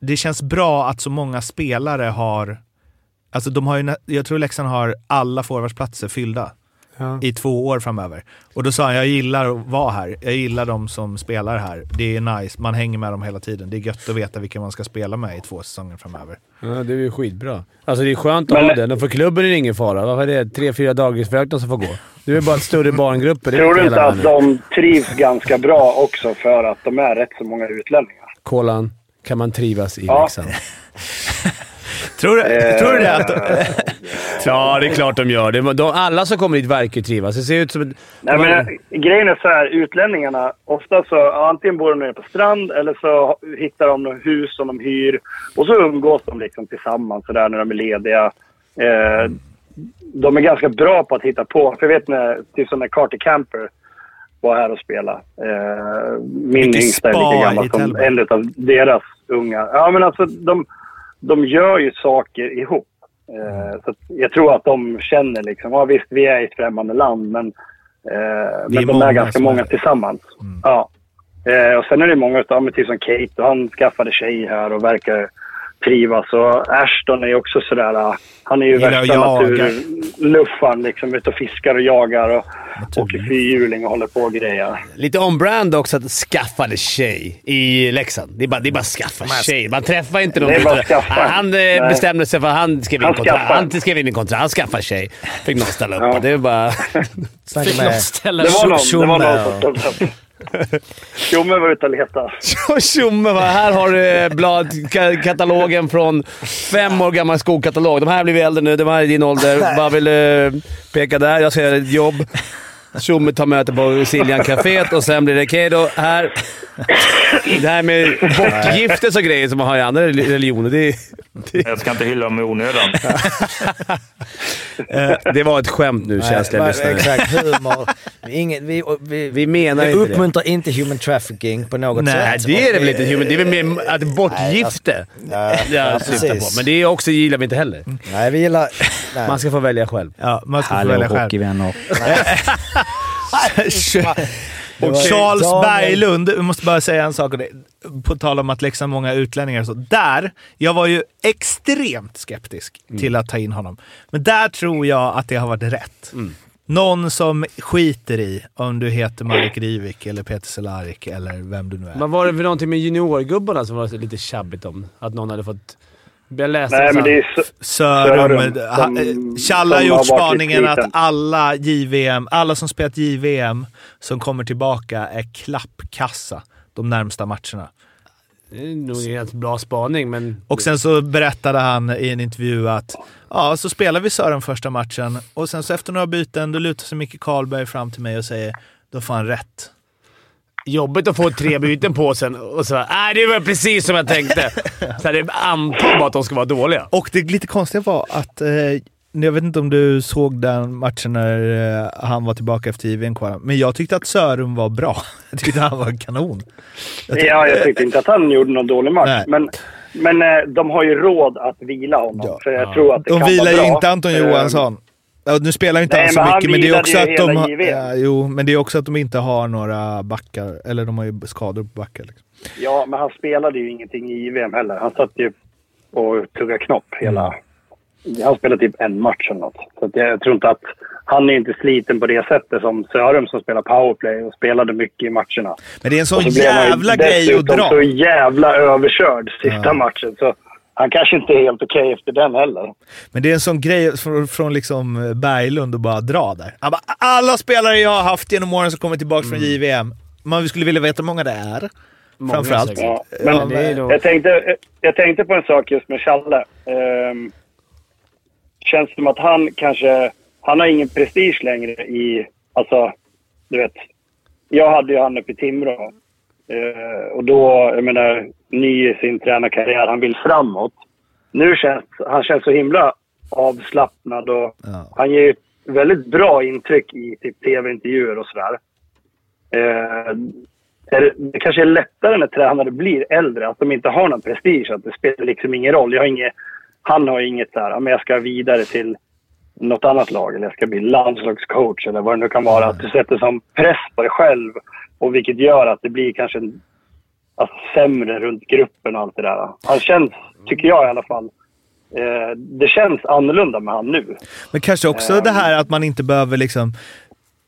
det känns bra att så många spelare har, alltså de har ju, jag tror Leksand har alla forwardsplatser fyllda Ja. i två år framöver. Och då sa han, jag gillar att vara här. Jag gillar de som spelar här. Det är nice, man hänger med dem hela tiden. Det är gött att veta vilka man ska spela med i två säsonger framöver. Ja, det är ju skitbra. Alltså det är skönt att Men- ha det. För klubben är det ingen fara. Varför är det tre, fyra dagisfröknar som får gå? Det är bara ett större är Tror du inte att de trivs ganska bra också för att de är rätt så många utlänningar? Kolan, kan man trivas i Ja. Leksand? *laughs* Tror du, Eh, tror du det? Att, *laughs* Ja, det är klart de gör. Det, de, alla som kommer hit verkar ju trivas. Det ser ut som... ett- Nej, men, grejen är så här, utlänningarna, ofta så ja, antingen bor de nere på strand eller så hittar de något hus som de hyr och så umgås de liksom tillsammans så där när de är lediga. Eh, de är ganska bra på att hitta på. För jag vet när, typ som när Carter Camper var här och spelade. Eh, min yngsta är lika gammal som en av deras unga. Ja, men alltså de, de gör ju saker ihop. Eh, så jag tror att de känner liksom, ja visst vi är i ett främmande land men, eh, men de är ganska många är tillsammans. Ja. Eh, och sen är det många utav, typ som Kate och han skaffade tjej här och verkar trivas. Och Ashton är ju också sådär, ah, han är ju Gillar värsta jaga. naturluffaren liksom. Ute och fiskar och jagar och åker fyrhjuling och håller på och grejer. Lite on-brand också att skaffade tjej i Leksand. Det är bara, det är bara skaffa tjej. Man träffar inte någon. Det är bara skaffa. Han eh, Nej. bestämde sig för att han skrev in Han kontrakt. Han skrev in en kontrakt. Han skaffade tjej. Fick någon ställa upp Ja. Det är bara... Fick någon ställa Det var någon, det var någon och- som ställde upp. Tjomme var ute och letade. *laughs* Tjomme. Här har du eh, blad, ka- katalogen från fem år gammal skokatalog. De här blir vi äldre nu. De här är din ålder. *laughs* Bara vill eh, peka där. Jag göra ett jobb. Tjomme tar möte på Siljan Caféet och sen blir det okej då. Här. Det här med bortgiftes och grejer som man har i andra religioner. Det, Jag ska inte hylla dem i onödan. eh, det var ett skämt nu, känsliga Nej, lyssnare. Exakt, humor. Inget, vi, vi, Vi menar vi inte det. uppmuntrar inte human trafficking på något Nej, sätt. det är det väl inte. human. Det är väl mer att bortgifte Ja, jag ja, syftar på. Men det är också gillar vi inte heller. Nej, vi gillar... Nej. Man ska få välja själv. Ja, man ska få Hallå välja själv. hockeyvänner. *laughs* Och var- Charles Daniel. Berglund, jag måste bara säga en sak om det. På tal om att Leksand många utlänningar och så. Där, jag var ju extremt skeptisk till att ta in honom. Men där tror jag att det har varit rätt. Någon som skiter i om du heter Marek Rivik eller Peter Cehlárik eller vem du nu är. Vad var det för någonting med juniorgubbarna som var lite tjabbigt om? Att någon hade fått... Jag läste Nej, men det är Sörum. Sörum, eh, har gjort spaningen att alla JVM, alla som spelat JVM som kommer tillbaka är klappkassa de närmsta matcherna. Det är nog en helt bra spaning, men... Och sen så berättade han i en intervju att ja, så spelar vi Sören första matchen och sen så efter några byten då lutar sig Micke Karlberg fram till mig och säger då får han rätt. Jobbigt att få tre byten på sen och så Nej, det var precis som jag tänkte. Så här, det antar bara att de ska vara dåliga. Och det lite konstiga var att, eh, jag vet inte om du såg den matchen när eh, han var tillbaka efter JVM men jag tyckte att Sörum var bra. *laughs* Jag tyckte han var kanon. Jag tyckte- ja, jag tyckte inte att han gjorde någon dålig match. Nej. Men, men eh, de har ju råd att vila honom. För jag tror att det De kan vilar vara ju inte Anton Eh, Johansson. Ja, nu spelar inte Nej, han så han mycket, men det är också att de... har-. Ja, jo, men det är också att de inte har några backar. Eller de har ju skador på backar. Liksom. Ja, men han spelade ju ingenting i VM heller. Han satt ju och tuggade knopp hela... Mm. Han spelade typ en match eller något. Så jag tror inte att... Han är inte sliten på det sättet som Sörum som spelar powerplay och spelade mycket i matcherna. Men det är en sån så jävla grej att dra. så jävla överkörd sista Ja. matchen. Så han kanske inte är helt okej efter den heller. Men det är en sån grej från, från liksom Berglund att bara dra där. Han bara, alla spelare jag har haft genom åren som kommer tillbaka från JVM. Man skulle vilja veta hur många det är. Många Framförallt. Ja, men Ja, det är nog- jag, tänkte, jag tänkte på en sak just med Challe. Um, känns som att han kanske... Han har ingen prestige längre i... Alltså, du vet. Jag hade ju han uppe i Timrå. Eh, och då, jag menar, ny i sin tränarkarriär. Han vill framåt. Nu känns han känns så himla avslappnad och Ja. han ger ett väldigt bra intryck i typ tv-intervjuer och sådär. Eh, det, det kanske är lättare när tränare blir äldre, att de inte har någon prestige. Att det spelar liksom ingen roll. Jag har inget, han har inget så här, ja, men jag ska vidare till något annat lag eller jag ska bli landslagscoach eller vad det nu kan vara. Att du sätter som press på dig själv och vilket gör att det blir kanske en, alltså, sämre runt gruppen och allt det där. Han känns, tycker jag i alla fall, eh, det känns annorlunda med han nu. Men kanske också Ehm. det här att man inte behöver liksom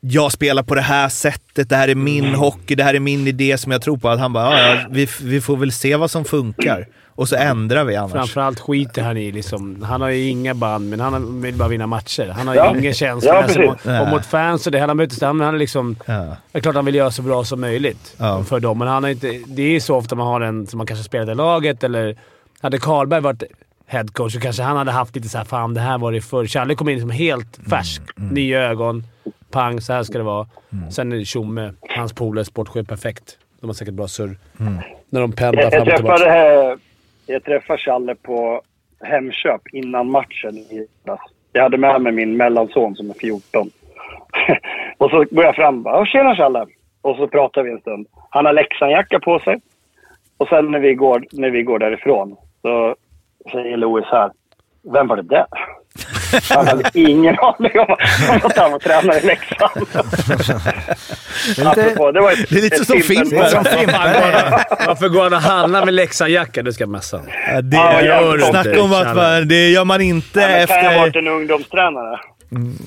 jag spelar på det här sättet, det här är min Mm. hockey, det här är min idé som jag tror på. Att han bara, "Ja, ja, vi, vi får väl se vad som funkar. Och så ändrar vi annars. Framförallt skiter han i liksom. Han har ju inga band, men han vill bara vinna matcher. Han har Ja. ju ingen känsla. Ja, alltså, mot, och mot fans och det. Han har mötesstämning. Han är liksom... Ja. Det är klart han vill göra så bra som möjligt Ja. för dem, men han har inte... Det är så ofta man har en som man kanske spelat i laget eller... Hade Karlberg varit headcoach så kanske han hade haft lite så här, fan det här var det förr. Challe kom in som helt färsk. Nya ögon. Pang, så här ska det vara. Sen är Tjomme, hans polare, sportchef, perfekt. De har säkert bra surr. När de pendlar Jag, fram jag, och tillbaka. träffade, jag träffade Challe på Hemköp innan matchen i. Jag hade med mig min mellanson som är 14. *laughs* och så går jag fram och bara, “Tjena Challe!” Och så pratar vi en stund. Han har Leksandjacka på sig. Och sen när vi går, när vi går därifrån så säger Louis här. “Vem var det där?” Han hade ingen aning om om att han var tränare i Leksand. Apropå, det, var ett, Det är lite ett som Fimpen-. Varför går han och handlar med Leksandsjacka? Du ska messa. Ja, det Ja, gör jävligt Snacka om att det gör man inte Ja, men kan jag ha varit efter... en ungdomstränare?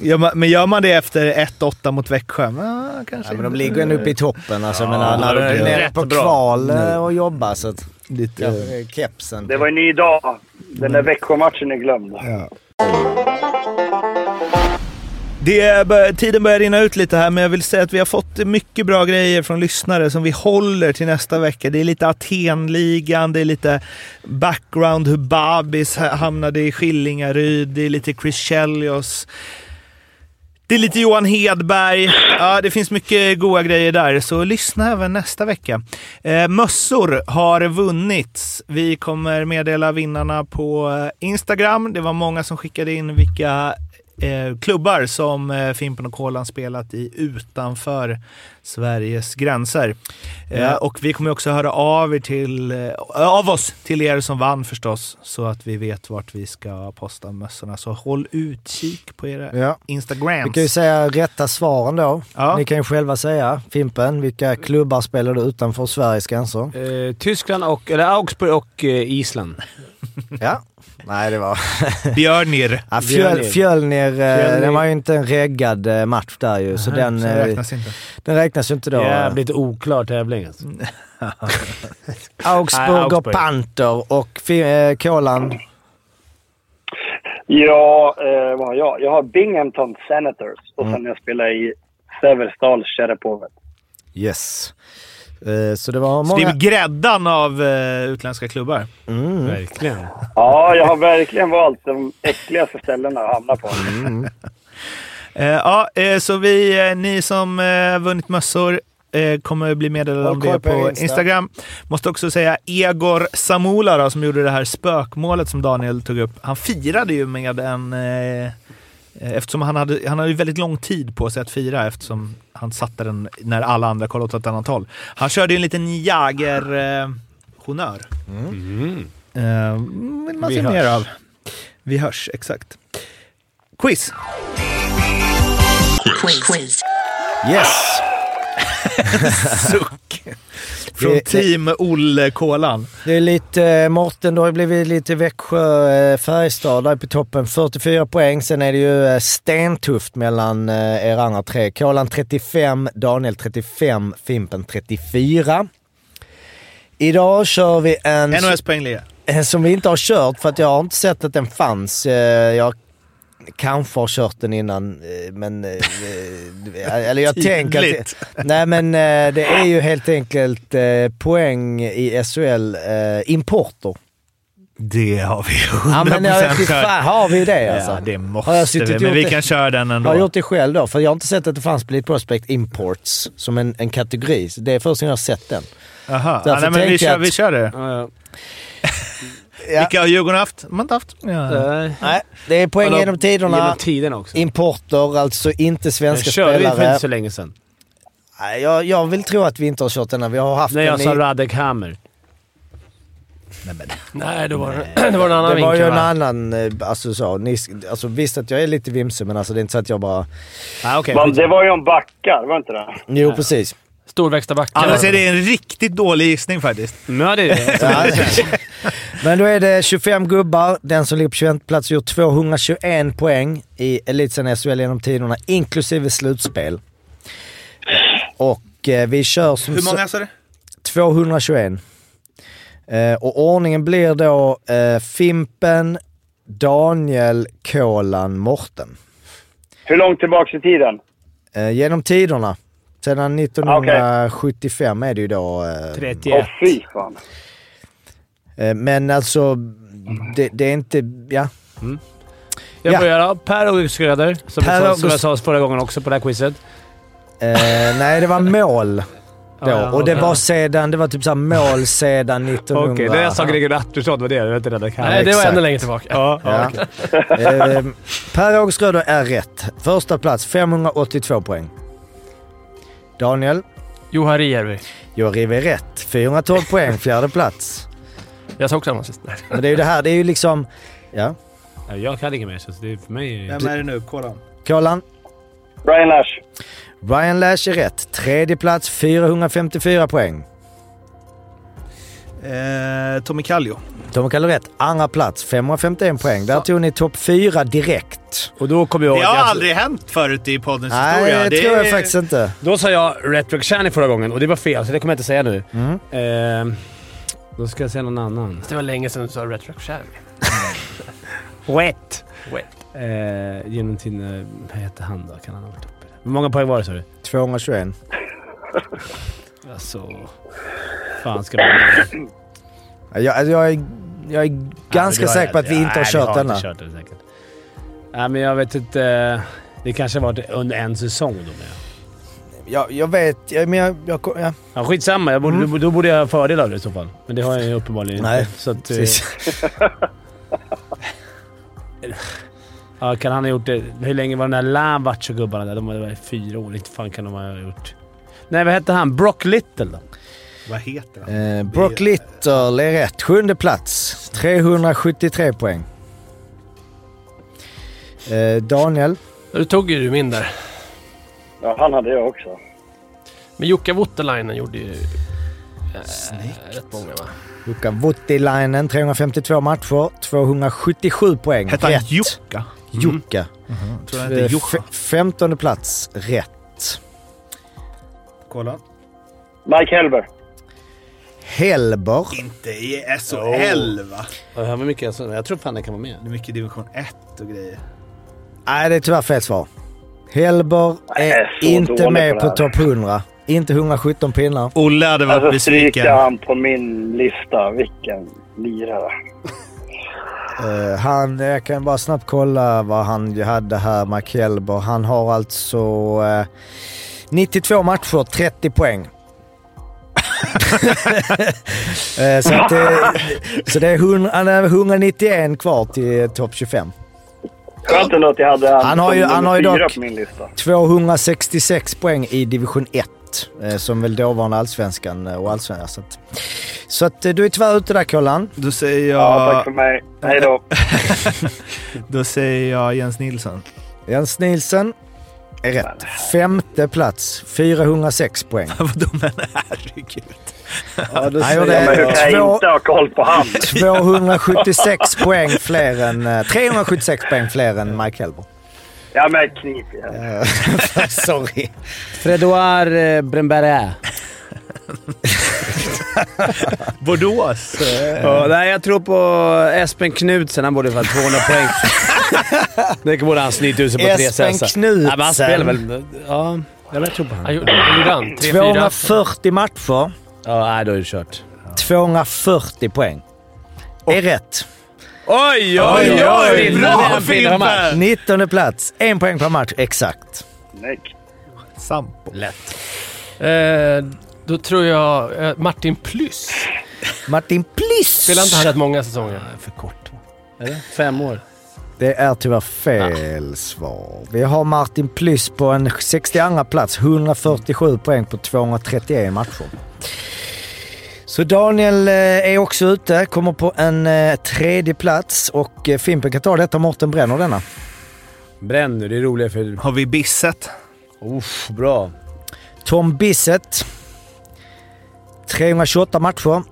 Gör man, men gör man det efter 1-8 mot Växjö? Ja, kanske Ja, men de ligger ändå uppe i toppen. Alltså, Ja, det du är nere rätt på bra. kval eh, och jobbar så att... Lite, Kanske kepsen. Det var en ny dag. Den där Växjö-matchen är glömd. Det bör, tiden börjar rinna ut lite här, men jag vill säga att vi har fått mycket bra grejer från lyssnare som vi håller till nästa vecka. Det är lite Atenligan, det är lite background hur Babis ha- hamnade i Skillingaryd, det är lite Chris Chelios. Det är lite Johan Hedberg. Ja, det finns mycket goda grejer där, så lyssna även nästa vecka. Eh, mössor har vunnits. Vi kommer meddela vinnarna på eh, Instagram. Det var många som skickade in vilka eh, klubbar som eh, Fimpen och Kolan spelat i utanför Sveriges gränser. Eh, Ja. och vi kommer också höra av, er till, eh, av oss till er som vann förstås, så att vi vet vart vi ska posta mössorna. Så håll utkik på era Ja. Instagrams. Vi kan ju säga rätta svaren då. Ja. Ni kan ju själva säga, Fimpen, vilka klubbar spelar du utanför Sveriges gränser? Eh, Tyskland och... Eller Augsburg och eh, Island. Ja. Nej, det var... *laughs* Björnir. Ja, Fjöl, Fjölnir. Fjölnir, eh, Fjölnir. den var ju inte en reggad eh, match där ju, så den, så eh, räknas inte. den räknas ju inte då. Jävligt oklar tävling alltså. *laughs* Augsburg, och. Panther och Kolan. Ja, eh, vad har jag? Jag har Binghamton Senators och sen jag spelar i Severstal Cherepovet. Yes. Eh, så det var Så det är många... gräddan av eh, utländska klubbar. Mm. Verkligen. Ja, jag har verkligen valt de äckligaste ställena att hamna på. *laughs* Eh, ja, så vi, ni som vunnit mössor kommer bli meddelade om det på på Insta. Instagram. Måste också säga Egor Samula då, som gjorde det här spökmålet som Daniel tog upp. Han firade ju med en... Eh, eftersom han hade, han hade ju väldigt lång tid på sig att fira eftersom han satte den när alla andra kollade åt ett annat håll. Han körde ju en liten Jager eh, honör. Eh, vill man Vi se hörs. mer av. Vi hörs, exakt. Quiz! Yes! *laughs* Suck! Från team Olle-kolan. Det är lite, eh, Morten, då har blivit lite Växjö, eh, där på toppen. 44 poäng. Sen är det ju eh, stentufft mellan er andra tre. Kolan 35, Daniel 35, Fimpen 34. Idag kör vi en... NOS poängliga. En som vi inte har kört för att jag har inte sett att den fanns. Jag kanske har kört den innan, eh, men... eh, Eller jag *laughs* tänker att... Nej men eh, det är ju helt enkelt poäng i SHL importer. Det har vi ju 100% Ja men jag vet fan, har vi det alltså? Ja, det Har jag måste suttit vi, men gjort vi det? kan köra den ändå. Har jag gjort det själv då? För jag har inte sett att det fanns Elite Prospect Imports som en, en kategori. Så Det är först när jag har sett den. Aha. Därför Ja, nej, men vi, jag kör, att- vi kör det. Ja, ja. Vilka har Djurgården haft? De har inte haft. Ja. Nej. Nej, det är poäng genom tiderna. Genom tiderna också. Importer, alltså inte svenska körde vi för spelare. inte så länge sedan. Nej, jag, jag vill tro att vi inte har kört den. här. Vi har haft När jag sa. Radek Hammer. Nej, det var, *clears throat* det var en annan Det var ju en va? annan, eh, alltså så. Ni, alltså visst att jag är lite vimse men alltså det är inte så att jag bara... Ah, okay. Men det var ju om backar, var inte det? Jo precis. Storväxta backar. Annars är det en riktigt dålig gissning faktiskt. Ja, det är det. *laughs* Ja, *laughs* men då är det 25 gubbar. Den som ligger på 21 plats gjort 221 poäng i Elitserien SHL genom tiderna, inklusive slutspel. Och eh, vi kör som Hur många sa du? 221. Eh, och ordningen blir då eh, Fimpen, Daniel, Kolan, Morten. Hur långt tillbaka i tiden? Eh, genom tiderna. Sedan 1975 är det ju då. Eh, 31. Åh fy fan. eh, men alltså, det, det är inte... Ja. Jag Ja. börjar då. Per August Schröder, som, Per jag August- som jag sa förra gången också på det här quizet. Eh, nej, det var *laughs* mål då. Ja, ja, och det okej. var sedan... Det var typ såhär mål sedan 1900... Okej, det jag sa Greger Attersson var det. Jag vet inte det. kan- Nej, det var ännu längre tillbaka. Ja, ja. Okej. Eh, per August Schröder är rätt. Första plats 582 poäng. Daniel? Juharijärvi. Jorivi är rätt. 412 poäng, fjärde plats. Jag sa också honom sist. Men det är ju det här, det är ju liksom... Ja. Ja, Jag kan inget mer, så det är för mig... Vem är det nu? Kolla. Kolan? Brian Lash. Ryan Lash är rätt. Tredje plats 454 poäng. Eh, Tommy Kallio. Tommy Kalle rätt. Andra plats 551 poäng. Där tog ni topp fyra direkt. Och då kommer jag Det har att jag- aldrig hänt förut i poddens Nej, historia. det tror jag faktiskt inte. Då sa jag Retro Shiny förra gången och det var fel, så det kommer jag inte säga nu. Mm. Eh, då ska jag säga någon annan. Det var länge sedan du sa Red Rock Sheriff. *laughs* Wet. Wet. Eh, genom till... Eh, vad heter han då? Kan han ha varit uppe? Hur många poäng var det sa du? 221. Alltså... Fan ska man... Jag, alltså, jag, är, jag är ganska säker på att vi inte har kört. Nej, vi har inte kört den säkert. Nej, men jag vet inte. Det kanske har varit under en säsong då med. Jag, jag vet, jag, men jag... jag ja. Ja, skitsamma. Jag borde, Då borde jag ha fördel av det i så fall. Men det har jag ju uppenbarligen Nej, inte. Så att, eh, *laughs* ja, kan han ha gjort det? Hur länge var den där Lavac-gubbarna där? De var, det var fyra år. Inte fan kan de ha gjort. Nej, vad hette han? Brock Little då? Vad heter han? Eh, Brock Little är rätt. Sjunde plats. 373 poäng. Eh, Daniel? Du tog ju min där. Ja, han hade jag också. Men Jukka Voutilainen gjorde ju... Äh, rätt många va? Jukka Voutilainen, 352 matcher, 277 poäng. Hette han. Jukka? Jukka. Hette Eh, Jukka? f- Femtonde plats, rätt. Kolla. Mike Helber. Helber. Inte i SHL va? Ja, det här var mycket, jag tror fan det kan vara med. Det är mycket division 1 och grejer. Nej, det är tyvärr fel svar. Helber är så inte med på på topp 100. Inte 117 pinnar. Olle hade varit Alltså stryka besviken. han på min lista. Vilken lirare. Eh, han, jag kan bara snabbt kolla vad han hade här, Mike Helber. Han har alltså eh, 92 matcher, 30 poäng. *laughs* Eh, så, att, det- så det är 100, han är 191 kvar till topp 25. Skönt ändå att jag hade han, Han har ju- han har ju dock- på min lista. 266 poäng i division 1. eh, Som väl dåvarande allsvenskan eh, och allsvenskan. Så att, så att eh, du är tyvärr ute där Kollan. Då säger jag... Ja, tack för mig. Hej då. *laughs* Då säger jag Jens Nilsson. Jens Nielsen är rätt. Femte plats, 406 poäng. *laughs* Vadå men herregud. Ja, gjorde men hur kan jag två, inte ha koll på han? *laughs* 276 poäng fler än... eh, 376 poäng fler än Mike Helber. Ja, men knip. Eh, *laughs* Sorry. Fredouard eh, Bremberg. *laughs* Bordeaux. Ja, nej, jag tror på Espen Knutsen. Han borde få 200 *laughs* poäng. det borde han snyta ut sig på tre Espen sessar. Knutsen. Nej, men han spelar väl... Ja, jag tror på Han honom. vad gjorde han? 3-4? 240 matcher, Ja, nej, då är det kört. 240 poäng. Är rätt. Oj, oj, oj, bra, Fimpen! Fimpen! 19 plats, en poäng per match exakt. Snyggt. Sampo. Lätt. Eh, då tror jag eh, Martin Plyss. Martin Pliss! Spelade inte han rätt många säsonger? För kort. Eller? Fem år. Det är tyvärr fel svar. Vi har Martin Plyss på en 62 plats, 147 poäng på 231 matcher. Så Daniel eh, är också ute, kommer på en eh, tredje plats och eh, Fimpen kan ta detta, Mårten bränner denna. Bränner, det är roligare för... Har vi Bisset? Uff, bra. Tom Bissett, 328 matcher,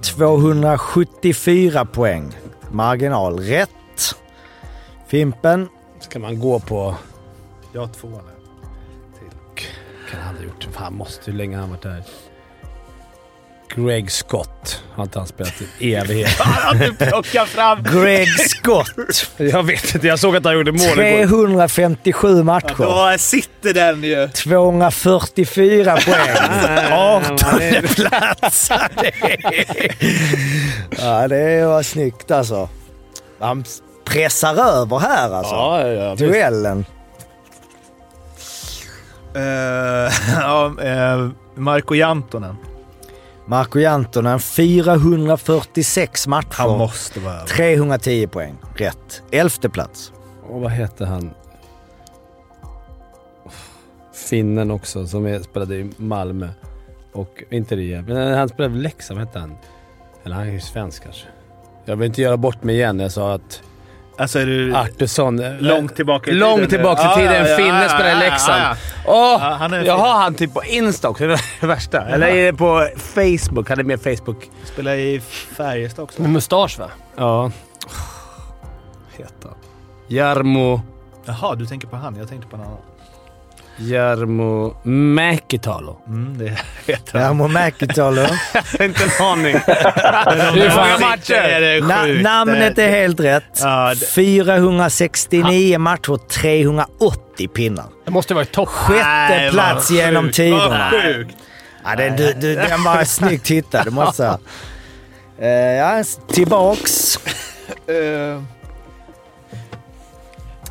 274 poäng. Marginal rätt. Fimpen, Ska man gå på... Jag har två nu. Kan han ha gjort? Fan, måste... Hur länge har han varit där? Greg Scott. Har inte han spelat i evighet? *laughs* du plockar fram... Greg Scott. *laughs* jag vet inte. Jag såg att han gjorde mål igår. 357 matcher. Då sitter den ju. 244 *laughs* poäng. 18 Nej, plats. ja, det var snyggt alltså. Han pressar över här alltså. Ja, ja, ja. Duellen. Uh, ja, eh, Marko Jantonen. Marko Jantonen, 446 matcher. Han måste vara över. 310 poäng. Rätt. Elfte plats. Och vad heter han? Finnen också, som är, spelade i Malmö. Och inte det. Men han spelade i Leksand, vad hette han? Eller han är ju svensk kanske. Jag vill inte göra bort mig igen. Jag sa att Alltså är du... Artursson... Långt tillbaka i Långt tiden. tillbaka Ja, i tiden. ja, Finne spelade i Leksand. Ja, Åh! Ja, han är jag har han typ på Insta också. Det är det värsta. Eller är det på Facebook? Han är med Facebook. Spelar i Färjestad också. Med mustasch va? Ja. Heter han. Jarmo... Jaha, du tänker på han. Jag tänkte på en annan. Jarmo Mäkitalo. Mm, det heter han. Jarmo Mäkitalo. *laughs* inte en aning. *laughs* Hur många matcher? Är det Na- namnet är helt rätt. Ja, det- 469 matcher, 380 pinnar. Det måste varit topp. Sjätte Nej, plats genom tiderna. Vad sjukt. Ja, den, du, du, den var *laughs* snyggt hittad, det måste jag säga. Eh, ja, tillbaks.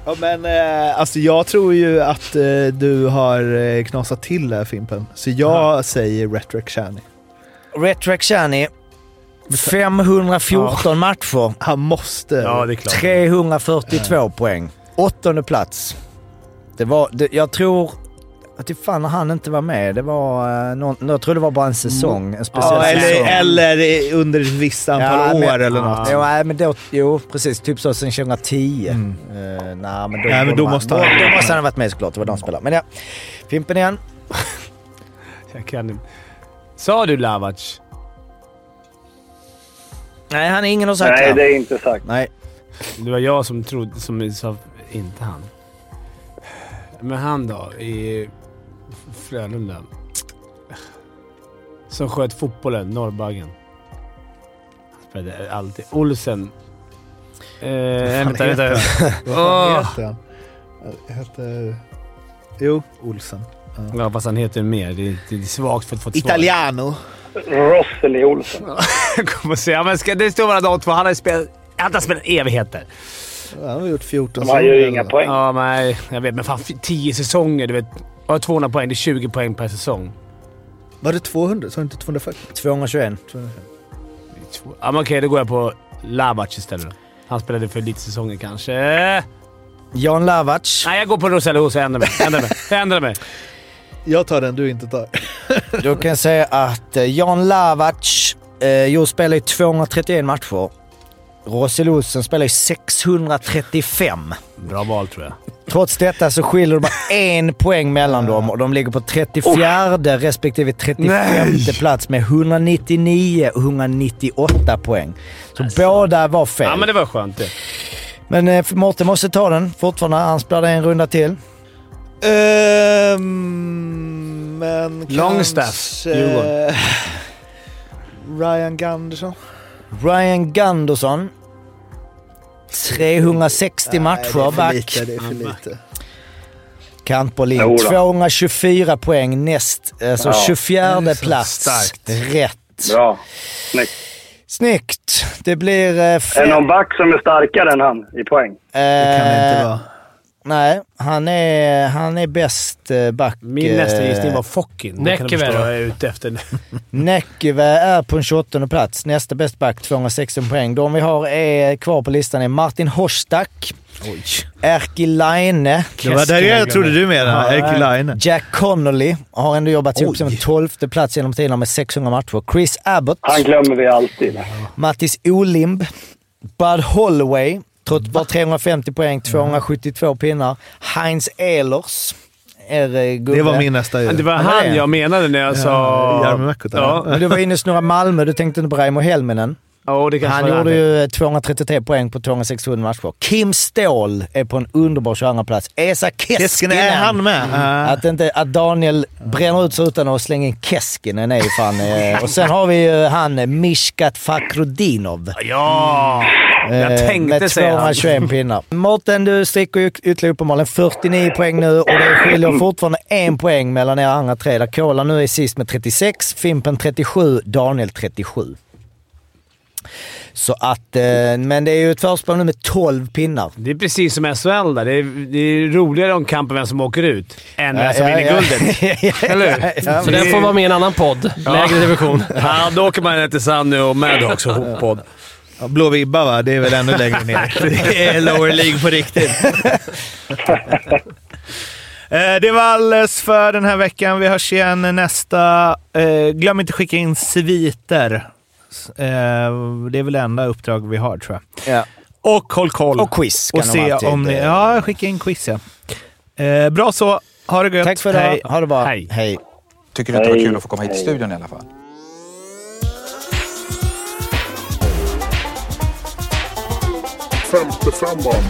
Ja, men eh, alltså jag tror ju att eh, du har eh, knasat till det här Fimpen. Så jag säger Retrek Shani. Retrek Shani, 514 matcher, Han måste... Ja, det är klart. 342 poäng. Åttonde plats. Det var, det, jag tror... Att det fan när han inte var med. Det var eh, någon, jag tror det var bara en säsong. En speciell ja, eller, säsong. eller under ett visst antal Ja, år men- eller något. Jo, nej, men då, jo, precis. Typ så sen 2010. Mm. Uh, nej, men då, Nej, men då man- måste då, han- då måste han ha varit med såklart. Det var de som spelade. Men ja, Fimpen igen. *laughs* Jag kan inte. Sa du Lavac? Nej, han är ingen har sagt Nej, det är inte sagt. Nej. Det var jag som trodde, som sa inte han. Men han då, i Frölunda. Som sköt fotbollen, Norrbaggen. Han spelade alltid. Olsen. Eh, vänta, vänta. *laughs* Vad fan heter han? Heter... Jo, Olsen. Ja, fast han heter mer. Det är, det är svagt för att få ett Italiano. Rosseli Olsson. *laughs* svar. Kommer se. Ja, men ska, det står mellan de två. Han har spelat... Han har spelat evigheter. Han har gjort 14 De har ju säsonger inga poäng. Ja, men jag vet. Men fan, 10 säsonger. Du vet. Ja, 200 poäng. Det är 20 poäng per säsong. Var det 200? Sa du inte 240? 221. Ja, men okej, då går jag på Lavac istället då. Han spelade för lite säsonger kanske. Jan Lavac. Nej, jag går på Rosello. Jag ändrar mig. Jag ändrar mig. Jag ändrar mig. Jag tar den du inte tar. Då kan jag säga att eh, Jan Lavac, eh, jag spelar i 231 matcher. Rosel Olsen spelar i 635. Bra val tror jag. Trots detta så skiljer det bara en poäng mellan dem och de ligger på 34 respektive 35 Nej. plats med 199 och 198 poäng. Så båda var fel. Ja, men det var skönt det. Men eh, Mårten måste ta den fortfarande. Han spelar en runda till. Ehm, men Longstaff. Djurgården. Ryan Gunderson. Ryan Gunderson. 360 matcher Nej, det är för back. lite. Det är för lite. Kantboll in. Jodå. 224 poäng näst, alltså Ja. 24 Det är så plats. starkt. Rätt. Bra. Snyggt. Snyggt. Det blir eh, Är det någon back som är starkare än han i poäng? Det kan det inte vara. Nej, han är, han är bäst eh, back. Min nästa gissning var. Det du Näckevä då? jag är ute efter. *laughs* Näckevä är på en 28 plats. Nästa bäst back, 216 poäng. De vi har är, kvar på listan är Martin Horstak, Erkki Laine, Det var där jag trodde du menade. Erkki Laine. Jack Connolly har ändå jobbat sig upp Oj. som en tolfte plats genom tiderna med 600 matcher. Chris Abbott, Han glömmer vi alltid. Mattis Olimb, Bud Holloway, trots bara 350 poäng, 272 pinnar. Heinz Ehlers är eh. Det var min nästa ju. Det var Ja, han jag menade när jag sa... Jarmo Mäkkonen. Ja. Men du var inne och snurrade Malmö, du tänkte inte på Raimo Helminen. Kanske Han gjorde ju 233 poäng på 267 matcher. Kim Ståhl är på en underbar 22 plats. Esa Keskinen. Är han med? Uh, Att, inte, att Daniel bränner ut sig utan att slänga in Keskinen är ju fan... Eh, *laughs* och sen har vi ju han Mishkat Fakrudinov. Ja! Jag Eh, tänkte med säga han. 221 pinnar. Mårten, du sticker ju ytterligare uppenbarligen 49 poäng nu och det skiljer fortfarande en poäng mellan er andra tre. Där Kola nu är sist med 36, Fimpen 37, Daniel 37. Så att, eh, men det är ju ett försprång nu med 12 pinnar. Det är precis som SHL där. Det är, det är roligare om kampen vem som åker ut än vem som vinner guldet. *laughs* Eller hur? Ja, Så den får vara med i en annan podd. Lägre division. *laughs* Ja, då åker man ner till Sanny och Maddox och podd. ja, Blå vibba va? Det är väl ännu längre ner. *laughs* Det är lower League på riktigt. Eh, Det var alldeles för den här veckan. Vi hörs igen nästa. Eh, Glöm inte skicka in sviter. Eh, Det är väl det enda uppdrag vi har tror jag. Ja. Och håll koll. Och quiz kan Och se alltid, om ni... eh, Ja, skicka in quiz ja. Eh, Bra så. Ha det gött. Tack för idag. Hej. Ha det bra. Hej. Hej. Tycker du inte det var kul att få komma hit till studion i alla fall? Femte femman.